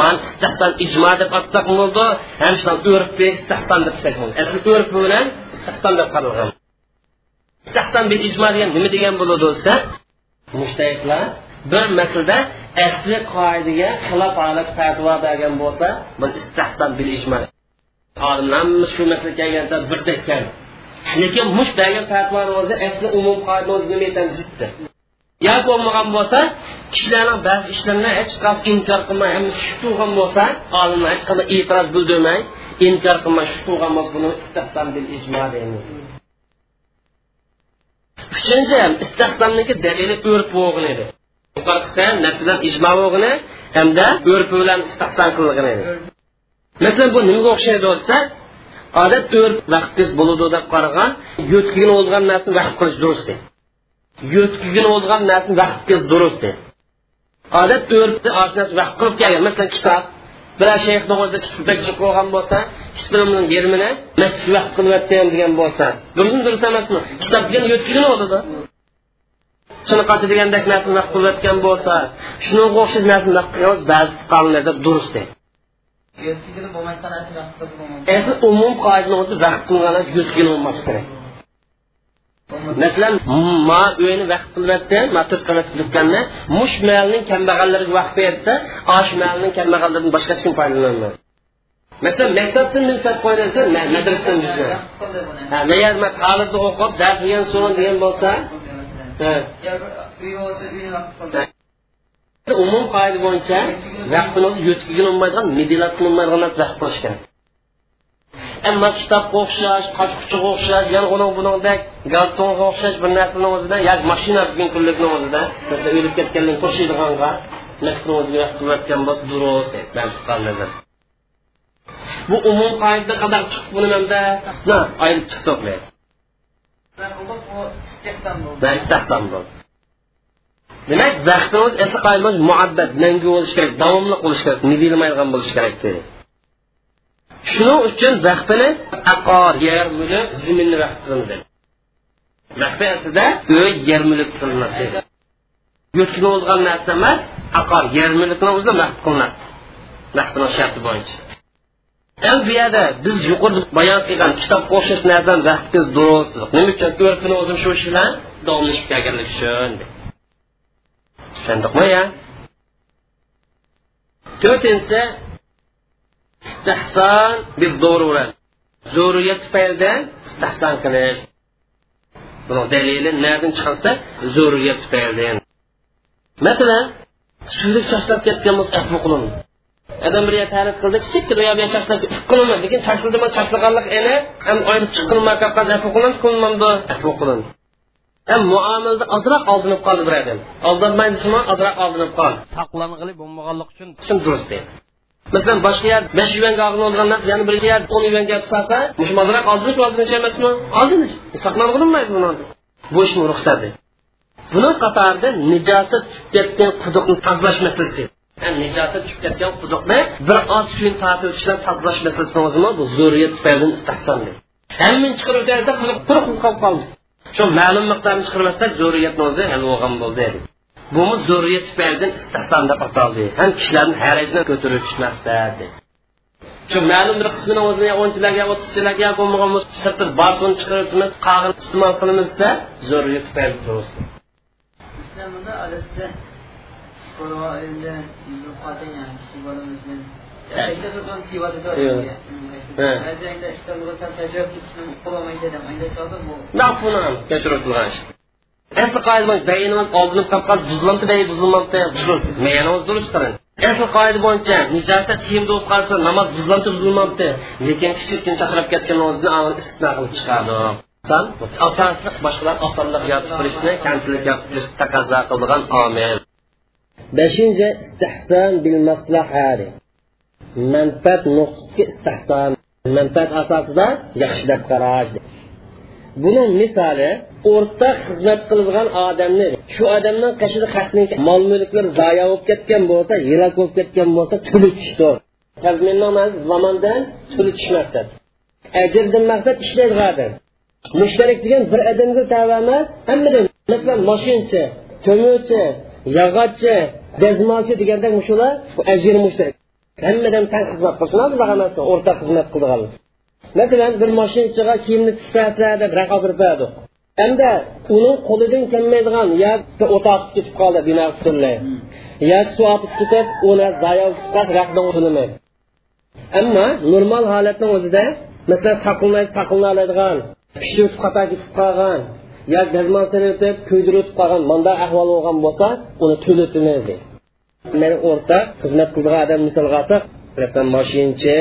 Man istahson ijmo deb atsak bo'ldi. Ham shundan o'rib istahson deb desak bo'ldi. Asli o'rib bilan istahson deb qaralgan istahson bil ijmo degan nima degan bo'ladi desa mushtayqlar bir masalada asli qoidaga xilof holat fatvo bergan bo'lsa bu istahson bil ijmo olimlarimiz shu masala kelgancha birdek keldi lekin mush bergan fatvoni asli umum qoida o'zi nima ekan ziddi yo bo'lmagan bo'lsa kishilarning ba'zi ishlarini hech qaysi inkor qilmay shu turgan bo'lsa olimlar hech qanday e'tiroz bildirmay inkor qilmay shu turgan bo'lsa buni istahson bil ijmo deymiz. Uchinchi istahsonniki dalili o'rp bo'lgan edi narsadan ijmo o'g'ini hamda o'rpi bilan istahson qilgan edi. Masalan bu nimaga o'xshaydi bo'lsa odat o'rp vaqt bo'ladi deb qaragan yo'tkigan bo'lgan narsani vaqt qilish durust yo'tkigan bo'lgan narsani vaqtingiz durust odat o'rpni oshnasi vaqt qilib kelgan. Masalan kitob. Bir shayxni o'zi kitobda qo'ygan bo'lsa kitobni yerimini masjid vaqt qilyapti degan bo'lsa durustmi durust emasmi? Kitob degan yo'tkigan bo'ladi? Shunaqa degandek narsani vaqt qilayotgan bo'lsa shunga o'xshash narsani vaqt qilamiz ba'zi fuqarolarda durust deydi umum qoidani o'zi vaqt qilgan yo'tkigan bo'lmasi kerak masalan ma uyini vaqt qilyapti ma to'rt qavat qilibganda mush malning kambag'allariga vaqt beryapti osh malning kambag'allaridan boshqasi hech kim foydalanmaydi masalan maktabdan minsab qo'yilsa madrasadan agar man ta'limda o'qib dars yegan so'ng degan bo'lsa umum qoida bo'yicha vaqtini o'zi yo'tkiga olmaydigan medilat qilinmaydigan narsa vaqt qilish kerak ammo kitobga o'xshash qochquchiga o'xshash yana uni bunidek galtonga o'xshash bir narsani o'zida yoki mashina buzgan kunlikni o'zida masalan o'lib ketganlar qo'shiydiganga narsani o'ziga qilayotgan bo'lsa durust deydi bu umum qoida qadar chiqib buni manda ayirib chiqdi istahson bo'ldi demak vaqtimiz esa qoidamiz muabbat mangu bo'lishi kerak davomli bo'lishi kerak nidilmaydigan bo'lishi kerak shuning uchun vaqtini aqor yer mulk zaminni vaqt qilamiz vaqti aslida uy yer mulk qilinadi yurtga bo'lgan narsa emas aqor yer mulkni o'zida vaqt qilinadi vaqtini sharti bo'yicha. Endi bu yerda biz yuqorida bayon qilgan kitob o'xshash narsadan vaqtingiz durust nima uchun urfini o'zim shu ish bilan davomlashib kelganligi uchun? Tushundikmi ya? To'rtinchi istahson bizururat zururiyat tufaylidan istahson qilish. Buni dalili nerdan chiqarsa zururiyat tufaylidan. Masalan suylik chachlab ketgan bo'lsa afu adam bir tarif qildi kichikkina yo bir chachlab qilmaydi lekin chachladi chachlaganlik eni ham oynib chiqilmay qolgan afu qilin qilmamdi afu qilin ham muomalada ozroq oldinib qoldi bir odam. Aldanmaydisimi ozroq oldinib qoldi. Saqlang'ili bo'lmaganligi uchun durust deydi masalan boshqa yer besh yuvanga olgan narsa yana bir yer o'n yuanga solsa ozroq oldinish oldinish emasmi oldinish saqlanqilinmaydi buni bu ishni ruxsati. Buni qatorida nijosat tushib ketgan quduqni tozalash masalasi nijosat tushib ketgan quduqni bir oz suyni tortib ishlab tozalash masalasini o'zimi bu zurriyat tufayli istahson hammani chiqarib o'tarsa quruq qolib qoldi. Shu ma'lum miqdorni chiqarmasak zurriyatni o'zi hal bo'lgan bo'ldi Bu zürriyet siperden istihsanda bataldı. Hem kişilerin herecinden götürüş məqsədi. Şu ma'lum bir qismini o'zini o'nchilarga o'ttizchilarga qo'mig'imiz sirtib barsun chiqaribmiz qag'in iste'mol qilamiz desa zurriyat siperdi to'g'risida. İslam'da adette sporva elde yuqadi yani kichik bolamiz men Erkekler tutun kivada da öyle. Hə. Bazen de işte bu kadar tecrübe kısmı kolamaydı dedim. Aynı çaldım bu. Ne yapın hanım? Götürüp duran şey. Asl qoida bo'yicha bayinimiz oldinib qolib qolsa bay buzilmabdi buzildi mayani durust qiling asli qoida bo'yicha nijosat kiyimda bo'lib qolsa namoz buzilmabdi buzilmabdi. Lekin kichikkin chaqirib ketgan o'zini istisno qilib chiqadi asosli boshqalar osonlik yotib turishni kamchilik yotib turishni taqozo qiladigan omil. Beshinchi istihson bil maslahati. Manfaat nuqsga istihsan. manfaat asosida yaxshilab qarash buni misoli o'rtaq xizmat qiladigan odamni shu odamning qashida haqni mol mulklar zoya bo'lib ketgan bo'lsa yirak bo'lib ketgan bo'lsa tulitishdir zamondan tulitish maqsad ajrdan maqsad ishlaydigan odam mushtarak degan bir odamga tava emas hammadan masalan moshinchi ko'muvchi yog'ochchi dazmolchi deganda shular ajr mushtarak hammadan tang xizmat qilsin bunaqa o'rtaq xizmat qildigan masalan bir mashinachiga kiyimni tishlasa deb raqobat berdi hamda uning qo'lidan kelmaydigan yo o'toq ketib qoldi bino butunlay yo suv oqib ketib uni zayo to'lamaydi ammo normal holatni o'zida masalan saqilmay saqiloladigan pishib o'tib xato ketib qolgan yo gazmosini o'tib kuydirib o'tib qolgan manda ahvol bo'lgan bo'lsa uni to'latilmaydi men o'rta xizmat qiladigan odam misol olsak masalan moshinchi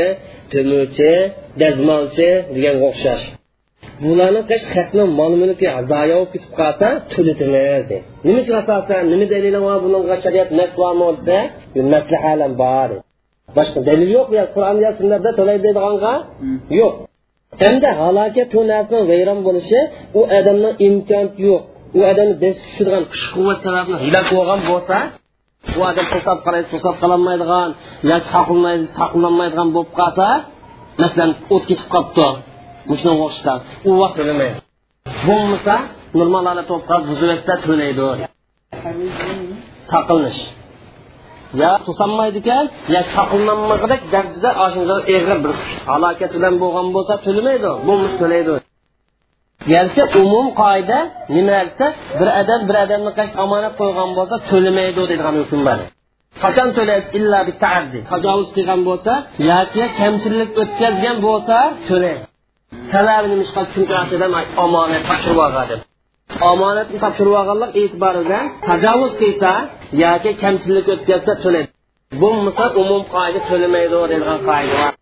to'mirchi dazmolchi deganga o'xshash. Bularni qish xatni mol mulki zoya bo'lib ketib qolsa to'latmaydi nimaga asosan nima dalili bor bunga shariat maslahmi desa maslahalar bor boshqa dalil yo'q yo qur'on yo sunnatda to'laydi deydiganga yo'q. Hamda halokat bu narsani vayron bo'lishi u odamni imkoniyati yo'q. U odamni bes tushirgan kuch quvvat sababli hilak bo'lgan bo'lsa u odam to'sab qaraydi to'sab qololmaydigan yo saqlanmaydi saqlanmaydigan bo'lib qolsa masalan o't ketib qolibdi. Shunga o'xshab u vaqt to'lamaydi. Bo'lmasa normal holatda bo'lib qolib buzib etsa to'laydi. Saqlanish. Yo to'sanmaydi ekan yo saqlanmag'idek darajada egri bir halokat bilan bo'lgan bo'lsa to'lamaydi. Bo'lmish to'laydi. Garchi umum qoida nima bir odam bir odamni qash omonat qo'ygan bo'lsa to'lamaydi deydigan hukm bor. Qachon to'laysiz? Illa bittaaddi tajovuz qilgan bo'lsa yoki kamchilik o'tkazgan bo'lsa to'laydi sababi nima chunki omonat topshirib olgan omonatni topshirib olganlik e'tibori bilan tajovuz qilsa yoki kamchilik o'tkazsa to'laydi bo'lmasa umum qoida to'lamaydi deydigan qoida bor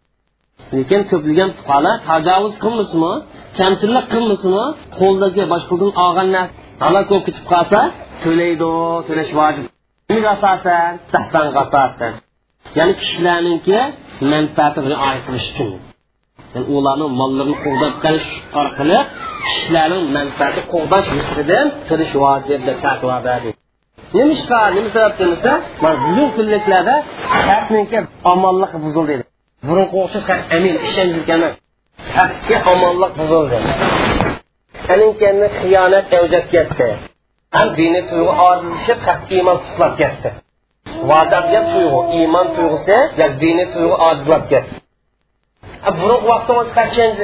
lekin ko'plagan fuqarolar tajovuz qilmasmi kamchilik qilmasmi qo'ldagi boshqadan olgan narsa halok bo'lib ketib qolsa to'laydi to'lash vojib. Ya'ni manfaati rioya qilish uchun. Mollarini qilish orqali manfaati qilish vojib deb berdi. Nima sababdan desa bugun kunliklarda burungi o'xshash amin ishonch emas haqga omonlik buzildi. Aninkani xiyonat avjab ketdi. Ham diniy tuyg'u ojizlashib haqqa iymon tutlab ketdi. Va'daga tuyg'u iymon tuyg'usi yo diniy tuyg'u ojizlab ketdi. Burun vaqtimiz qachandi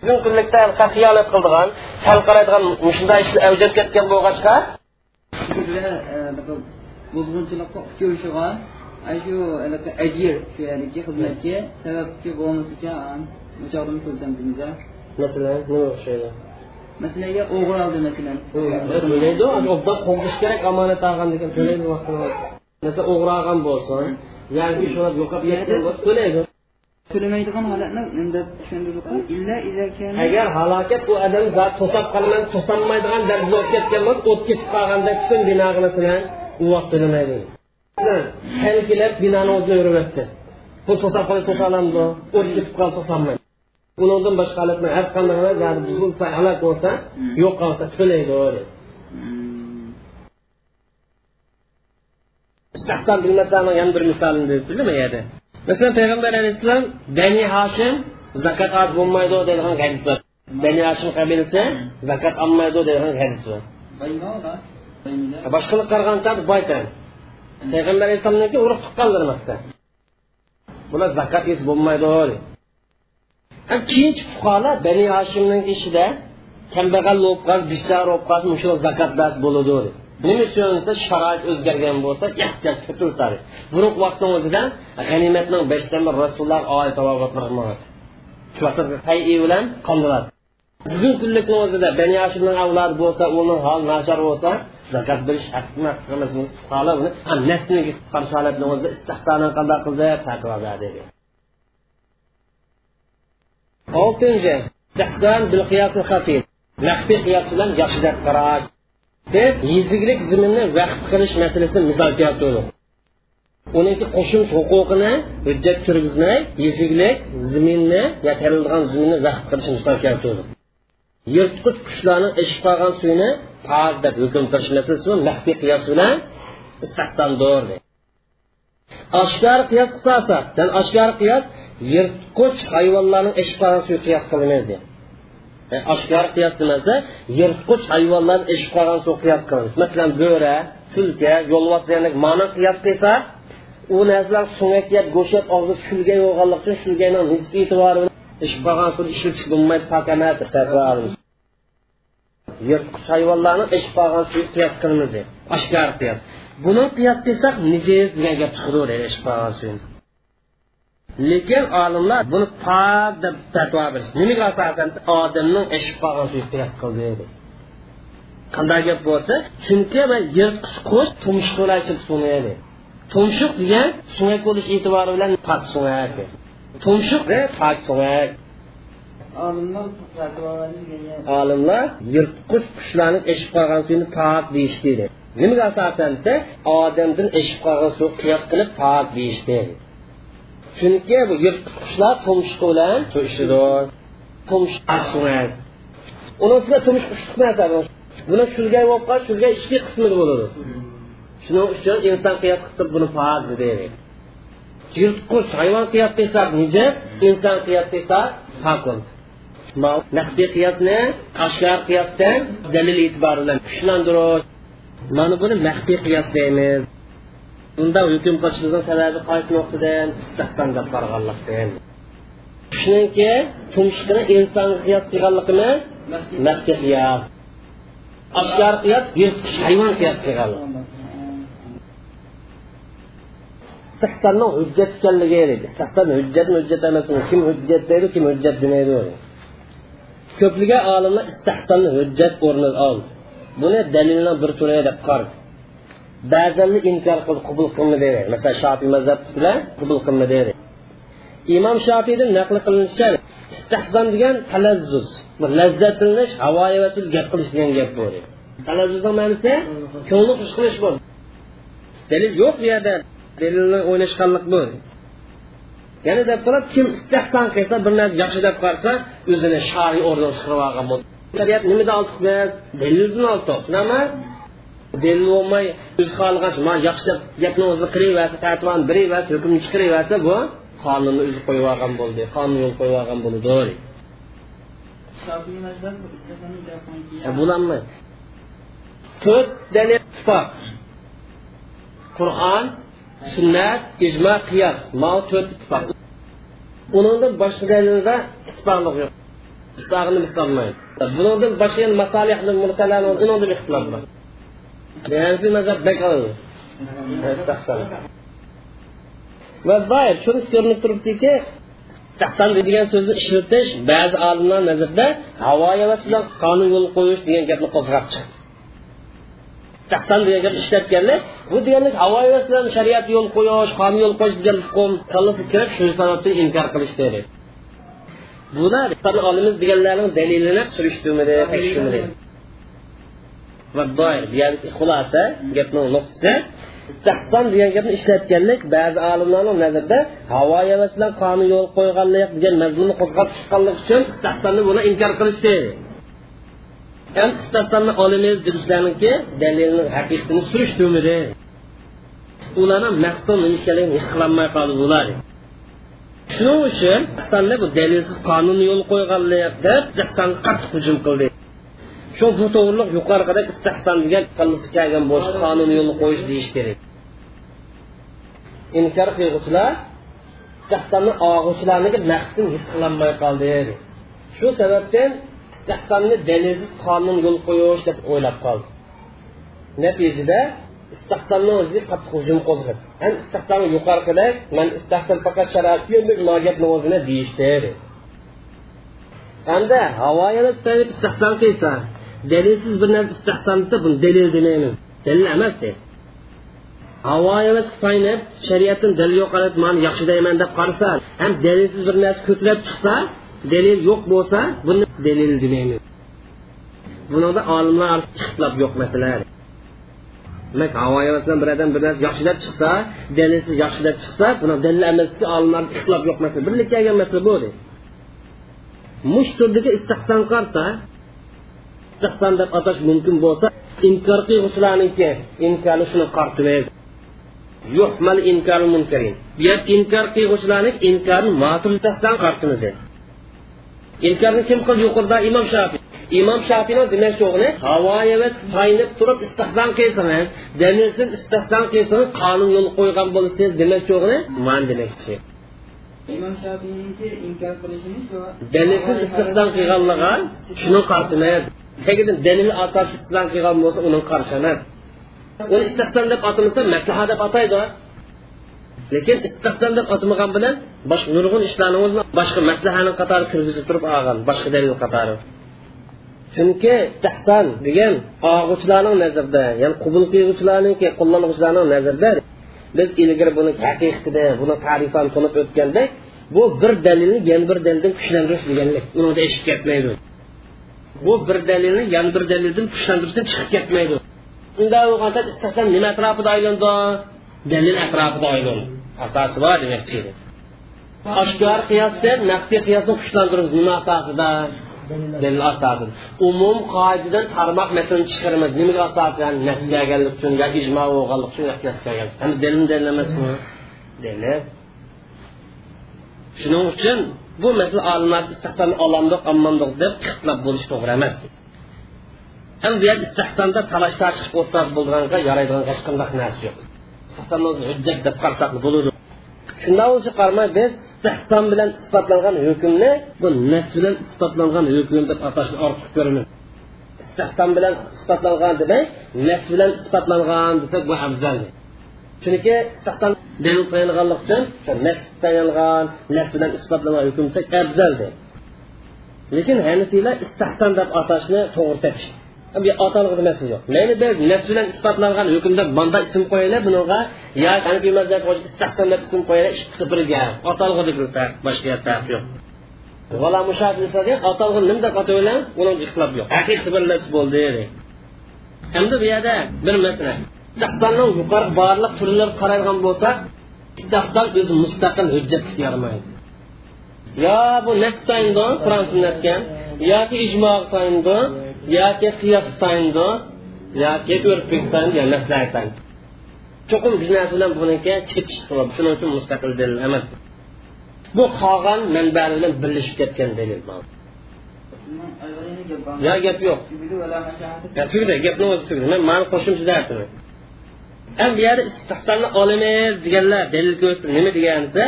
bugun kunlikda xiyonat qildigan sal qaraydigan shunday ishlar avjab ketgan bo'lg'achqa? Buzg'unchilikqa uchrashigan shu ajir shu yerdagi xizmatchi sababchi bo'lmasicha muchoqni to'ltamdimiz masalan nima o'xshaydi? Masalan o'g'ri oldi masalan. To'laydi obdan qo'g'ish kerak omonat olgan degan to'laydi masalan o'g'ri olgan bo'lsin yoki shular yo'qolib ketgan bo'lsa to'laydi. To'lamaydigan holatni agar halokat u odam zot to'sab qolman to'sanmaydigan darajada o'tib ketgan bo'lsa o't ketib qolganda tutun bino qilasilar u vaqt to'lamaydi tankilar binoni o'zida yuribdi bu to'sab qolsa to'sa olamdi o't ketib qolsa to'solmaydi undan boshqa holatlar har qanday buzilsa halok bo'lsa yo'q qolsa to'laydi istahson bilmaslarni yana bir misolini bu yerda masalan payg'ambar alayhissalom bani hoshim zakot oz bo'lmaydi degan hadis bor bani hoshim qabilasi zakot olmaydi degan hadis bor boshqalar qaragancha boytan payg'ambar alayhissalomniki urug' tuqqandir masalan bular zakot yesa bo'lmaydi keyinchi fuqarolar bani hashimning ishida kambag'al bo'lib qolsa bichora bo'lib qolsa shu zakot bas bo'ladi nima uchun desa sharoit o'zgargan bo'lsa ehtiyoj ko'pilsa buruq vaqtning o'zida g'animatning beshdan bir rasululloh oyat bilan qondiradi. Bugun kunlikni o'zida bani hashimning avlodi bo'lsa uni hol nachar bo'lsa zakot berish emas buni nasliga qarshi holatni o'zida istahsoni qanday qildi fatvo berdi oltinchi istihson bil qiyos maxfiy qiyos bilan yaxshi deb qarash. Biz yeziglik ziminni vaqf qilish masalasini misol keltirdik. Uniki qo'shimcha huquqini hujjat turgizmay yeziglik ziminni ya terilgan ziminni vaqf qilish misol keltirdik yirtqich qushlarni ichib qolgan suyni pok deb hukm qilish masalasi maxfiy qiyos bilan istahsondir oshkor qiyos qilsa oshkor qiyos yirtqich hayvonlarning ichib qolgan suvi qiyos qilmaymiz deydi e, oshkor qiyos demasa yirtqich hayvonlarni ichib qolgan suv qiyos qilamiz. Masalan bo'ra tulka yo'lvochlarni mani qiyos qilsa u narsalar so'ngak yeb go'sht yeb og'zi shulga yo'g'anlik uchun shulgani nisbi e'tibori ish qolgan suvni ishlatish bo'lmaydi pok emas yirtqich hayvonlarni ish qolgan suvi qiyos qilamiz deb. Oshkor qiyos buni qiyos qilsak nijiz degan gap chiqaveradi ish qolgan suyni lekin olimlar buni pok deb fatvo berish nimaga asosan? Odamning ish qolgan suvi qiyos qildi deydi qanday gap bo'lsa chunki yirtqich qush tumshuqlashib suvni tumshuq degan suyak bo'lish e'tibori bilan pok suyak tumshuq pok suyak olimlar yirtqich qushlarni eshib qolgan suvni pok deyishdi nimaga asosan desa odamdan eshib qolgan suv qiyos qilib pok deyishdi chunki bu yirtqich qushlar tumshuq bilan ishidi tumshuq uni ustida tumshuq chiqmasa buni shulga bo'lib qolib shulga ikki qismi bo'ladi shuning uchun inson qiyos qilib buni pok deydi yirtqich hayvon qiyos qilsa nijos inson qiyos qilsa pokun maxfiy qiyosni oshkor qiyosdan dalil e'tibori bilan kuchlantirish mana buni maxfiy qiyos deymiz. Unda hukm qilishimizni sababi qaysi nuqtadan? Istahson deb qaraganlikdan. Shuningki tumshuqni insonga qiyos qilganligimiz maxfiy qiyos oshkor qiyos yirtqich hayvon qiyos qilganlik. Istihsonni hujjat ekanligi deydi istihson hujjatmi hujjat emasmi kim hujjat deydi kim hujjat demaydi ko'pligan olimlar istihsonni hujjat o'rniga oldi. Buni dalilni bir turi deb qardi. Ba'zanni inkor qilib qabul deydi. Masalan shofiy mazhab bilan qabul qilmadi imom shofiydan naql qilinishicha istihson degan talazzuz bir lazzatlanish havo gap qilish degan gap bu talazzuzning ma'nosi ko'ngli xush qilish bu dalil yo'q bu yerda. Dalilni o'ynashganlik bu. Yana deb kim istehson qilsa bir narsa yaxshi deb qarasa o'zini shariy o'rniga chiqarib olgan bo'ldi. Shariat oltiq nima? Dalil bo'lmay o'zi yaxshi deb gapni o'zi hukmni chiqaraversa bu qonunni o'zi qo'yib olgan bo'ldi qonun yo'l qo'yib olgan bo'lolmaydi to'rt dalil ittifoq. Qur'on sunnat ijmo qiyos mal to'rt ittifoq undan boshqa dalilda ittifoqlik yo'q istog'ini misolmaydi bundan boshqa masalihni mursalarni undan ixtilof bor hanafiy mazhab beqildi va doir shunisi ko'rinib turibdiki tahsan degan so'zni ishlatish ba'zi olimlar nazarida havo havas bilan qonun yo'l qo'yish degan gapni qo'zg'ab chiqdi tahsan degan gapni ishlatganlar bu deganlik havo havas bilan shariat yo'l qo'yish qonun yo'l qo'yish degan kallasi kirib shu sababdan inkor qilish dedi bular olimiz deganlarning dalilini surishtirmadi tekshirmadi va doir deyarli xulosa gapni nuqtasi istahson degan gapni ishlatganlik ba'zi olimlarning nazarida havo havas bilan qonun yo'l qo'yganlik degan mazmunni qo'zg'ab chiqqanlik uchun istahsonni buni inkor qilishdi ham istahsonni olimiz dedishlariniki dalilni haqiqatini surishtirmadi ularni maqsad nima ekanligini his qilolmay qoldi ular. Shuning uchun bu dalilsiz qonun yo'l qo'yganlik deb istahsonga qattiq hujum qildi. Shu bu to'g'riliq yuqorida istahson degan qilisi kelgan bo'lish qonun yo'lini qo'yish deyish kerak. Inkor qilg'uvchilar istahsonni og'uvchilarniki maqsadini his qilolmay qoldi. Shu sababdan istahsonni dalilsiz qonun yo'l qo'yish deb o'ylab qoldi. Natijada istahsonni o'ziga qattiq hujum qo'zg'adi. Ham istahsonni yuqorida man istahson faqat shariat gapni o'zini deyishdi hamda havoyini istahson qilsa dalilsiz bir narsa buni dalil demaymiz dalil emas de havoyimiz paynab shariatdan dalil man deb qarasa ham dalilsiz bir narsa chiqsa dalil yo'q bo'lsa buni dalil demaymiz bunida olimlar ixtilof yo'q masala. Demak havoyosdan bir odam bir narsa yaxshi deb chiqsa dalilsiz yaxshi deb chiqsa buni dalil emaski olimlar ixtilof yo'q masala. Birlikka kelgan masala bu mush turdagi istihson qarta istihson deb atash mumkin bo'lsa inkor qilg'uvchilarniki inkorni shuni qartimaydi yuhmal inkor munkarin. Bu yer inkor qilg'uvchilarni inkorni matur istihson qartimiz inkorni kim qildi yuqorida imom shafiy imom shafiyni demoqchi o'g'li havoyi va taynib turib istehzon qilsangiz dalilsiz istehzon qilsangiz qonun yo'l qo'ygan bo'lsangiz demoqchi o'g'li man demoqchi imom shafiyniki inkor qilishini shu dalilsiz istehzon qilganliga shuni qartimaydi tagidan dalil asosida istehzon qilgan bo'lsa uning qarshi emas uni istehzon deb atamasa maslaha deb ataydi lekin istehzon deb bilan boshqa nurg'un ishlarni o'zini boshqa maslahani qatori kirgizib turib olgan boshqa dalil qatori. Chunki istehson degan og'uvchilarning nazarida ya'ni qubul qilguvchilarniki qo'llanuvchilarning nazarida biz ilgari buni haqiqatida buni tarifan tunib o'tgandek bu bir dalilni yana bir dalildan kuchlantirish deganlik. Unida eshib ketmaydi. Bu bir dalilni yana bir dalildan kuchlantirishdan chiqib ketmaydi. Unda bo'lgancha istehson nima atrofida aylandi? Dalil atrofida aylandi. Asosi bor demoqchi oshkor qiyosda naqdiy qiyosni kuchlantiramiz nima asosida dalil asosida umum qoidadan tarmoq masalani chiqaramiz nimaga asosan nasl kelganlik uchun yo ijmo bo'lganlik uchun qiyos kelgan ham dalil dalil emasmi dalil shuning uchun bu masala olimlar istihson olamdiq ammandiq deb ixtilof bo'lishi to'g'ri emas. Ham bu istihsonda talash tartib o'rtas bo'lganga yaraydigan hech qanday narsa yo'q istihsonni hujjat deb qarasak bo'ladi shundan o'zi qarmay biz istihson bilan isbotlangan hukmni bu nas bilan isbotlangan hukm deb atashni ortiq ko'ramiz. Istihson bilan isbotlangan demak nas bilan isbotlangan desak bu afzal chunki istihson dalil qo'yilganlik uchun nas tayingan nas bilan isbotlangan hukm desak afzaldi lekin hanafiylar istihson deb atashni to'g'ri bu otalig'i yo'q? Mayli biz nafs bilan isbotlangan hukmda banda ism qo'yaylik bunga yo hanifiy ism qo'yaylik ikkisi birga otalig'i boshqa farq yo'q. Vala mushafisada otalig'i nim deb ataylar uni ixtilof yo'q. Haqiqiy bir bo'ldi bo'ldi endi bu yerda bir masala. Istahsonning yuqori barliq turlari qaralgan bo'lsa dahson o'zi mustaqil hujjat yaramaydi yo bu nas tayindi qur'on sunnatga yoki ijmoq tayindi yoki qiyos tayindi yoki tayindi yo maslaha tayindi cho'qim bir narsa bilan buniki chetish shuning uchun mustaqil dalil emas bu qolgan manbalar bilan birlashib ketgan dalil yo gap yo'q tugdi gapni o'zi tugdi man mani qo'shimcha aytaman ham bu yerda istihsonni olamiz deganlar dalil ko'rsatdi nima degan desa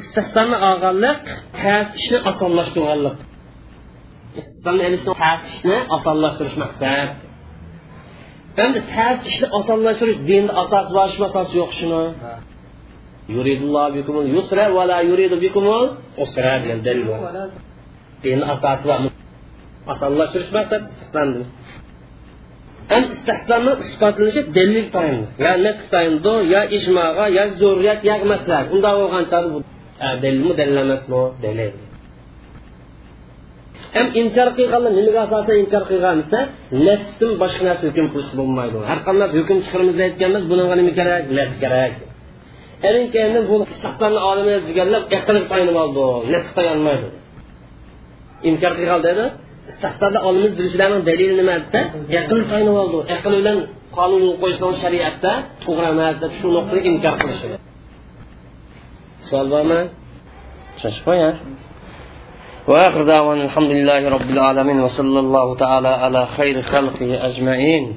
istihsonni olganlik tez ishni osonlashtirganlik istihdom elishni tas ishni osonlashtirish maqsad endi tas ishni osonlashtirish dinni asosi bor shumi asosi yo'q shuni degan dalil bor dinni asosi bor osonlashtirish maqsad istihdom ham istehsonni isbotlanishi dalil tayinli ya nasl tayindu ya ijmoga ya zurriyat ya maslahat unda bo'lgancha dalilmi dalil emasmi dalil ham inkor qilganlar nimaga asosan inkor qilgan desa nasbdan boshqa narsa hukm qilish bo'lmaydi. Har qanday hukm chiqaramiz aytganmiz bunga nima kerak? Nas kerak. Erin keyin bu istihsonni olimi deganlar aqlga tayanib oldi. Nasb tayanmaydi inkor qilgan dedi istihsonda olamiz deuvchilarning dalili nima desa aql tayanib oldi. Aql bilan qonun qo'yishni shariatda to'g'ri emas deb shu nuqtada inkor qilishadi savol bormi? Shoshib qo'ying. وآخر دعوانا الحمد لله رب العالمين وصلى الله تعالى على خير خلقه أجمعين.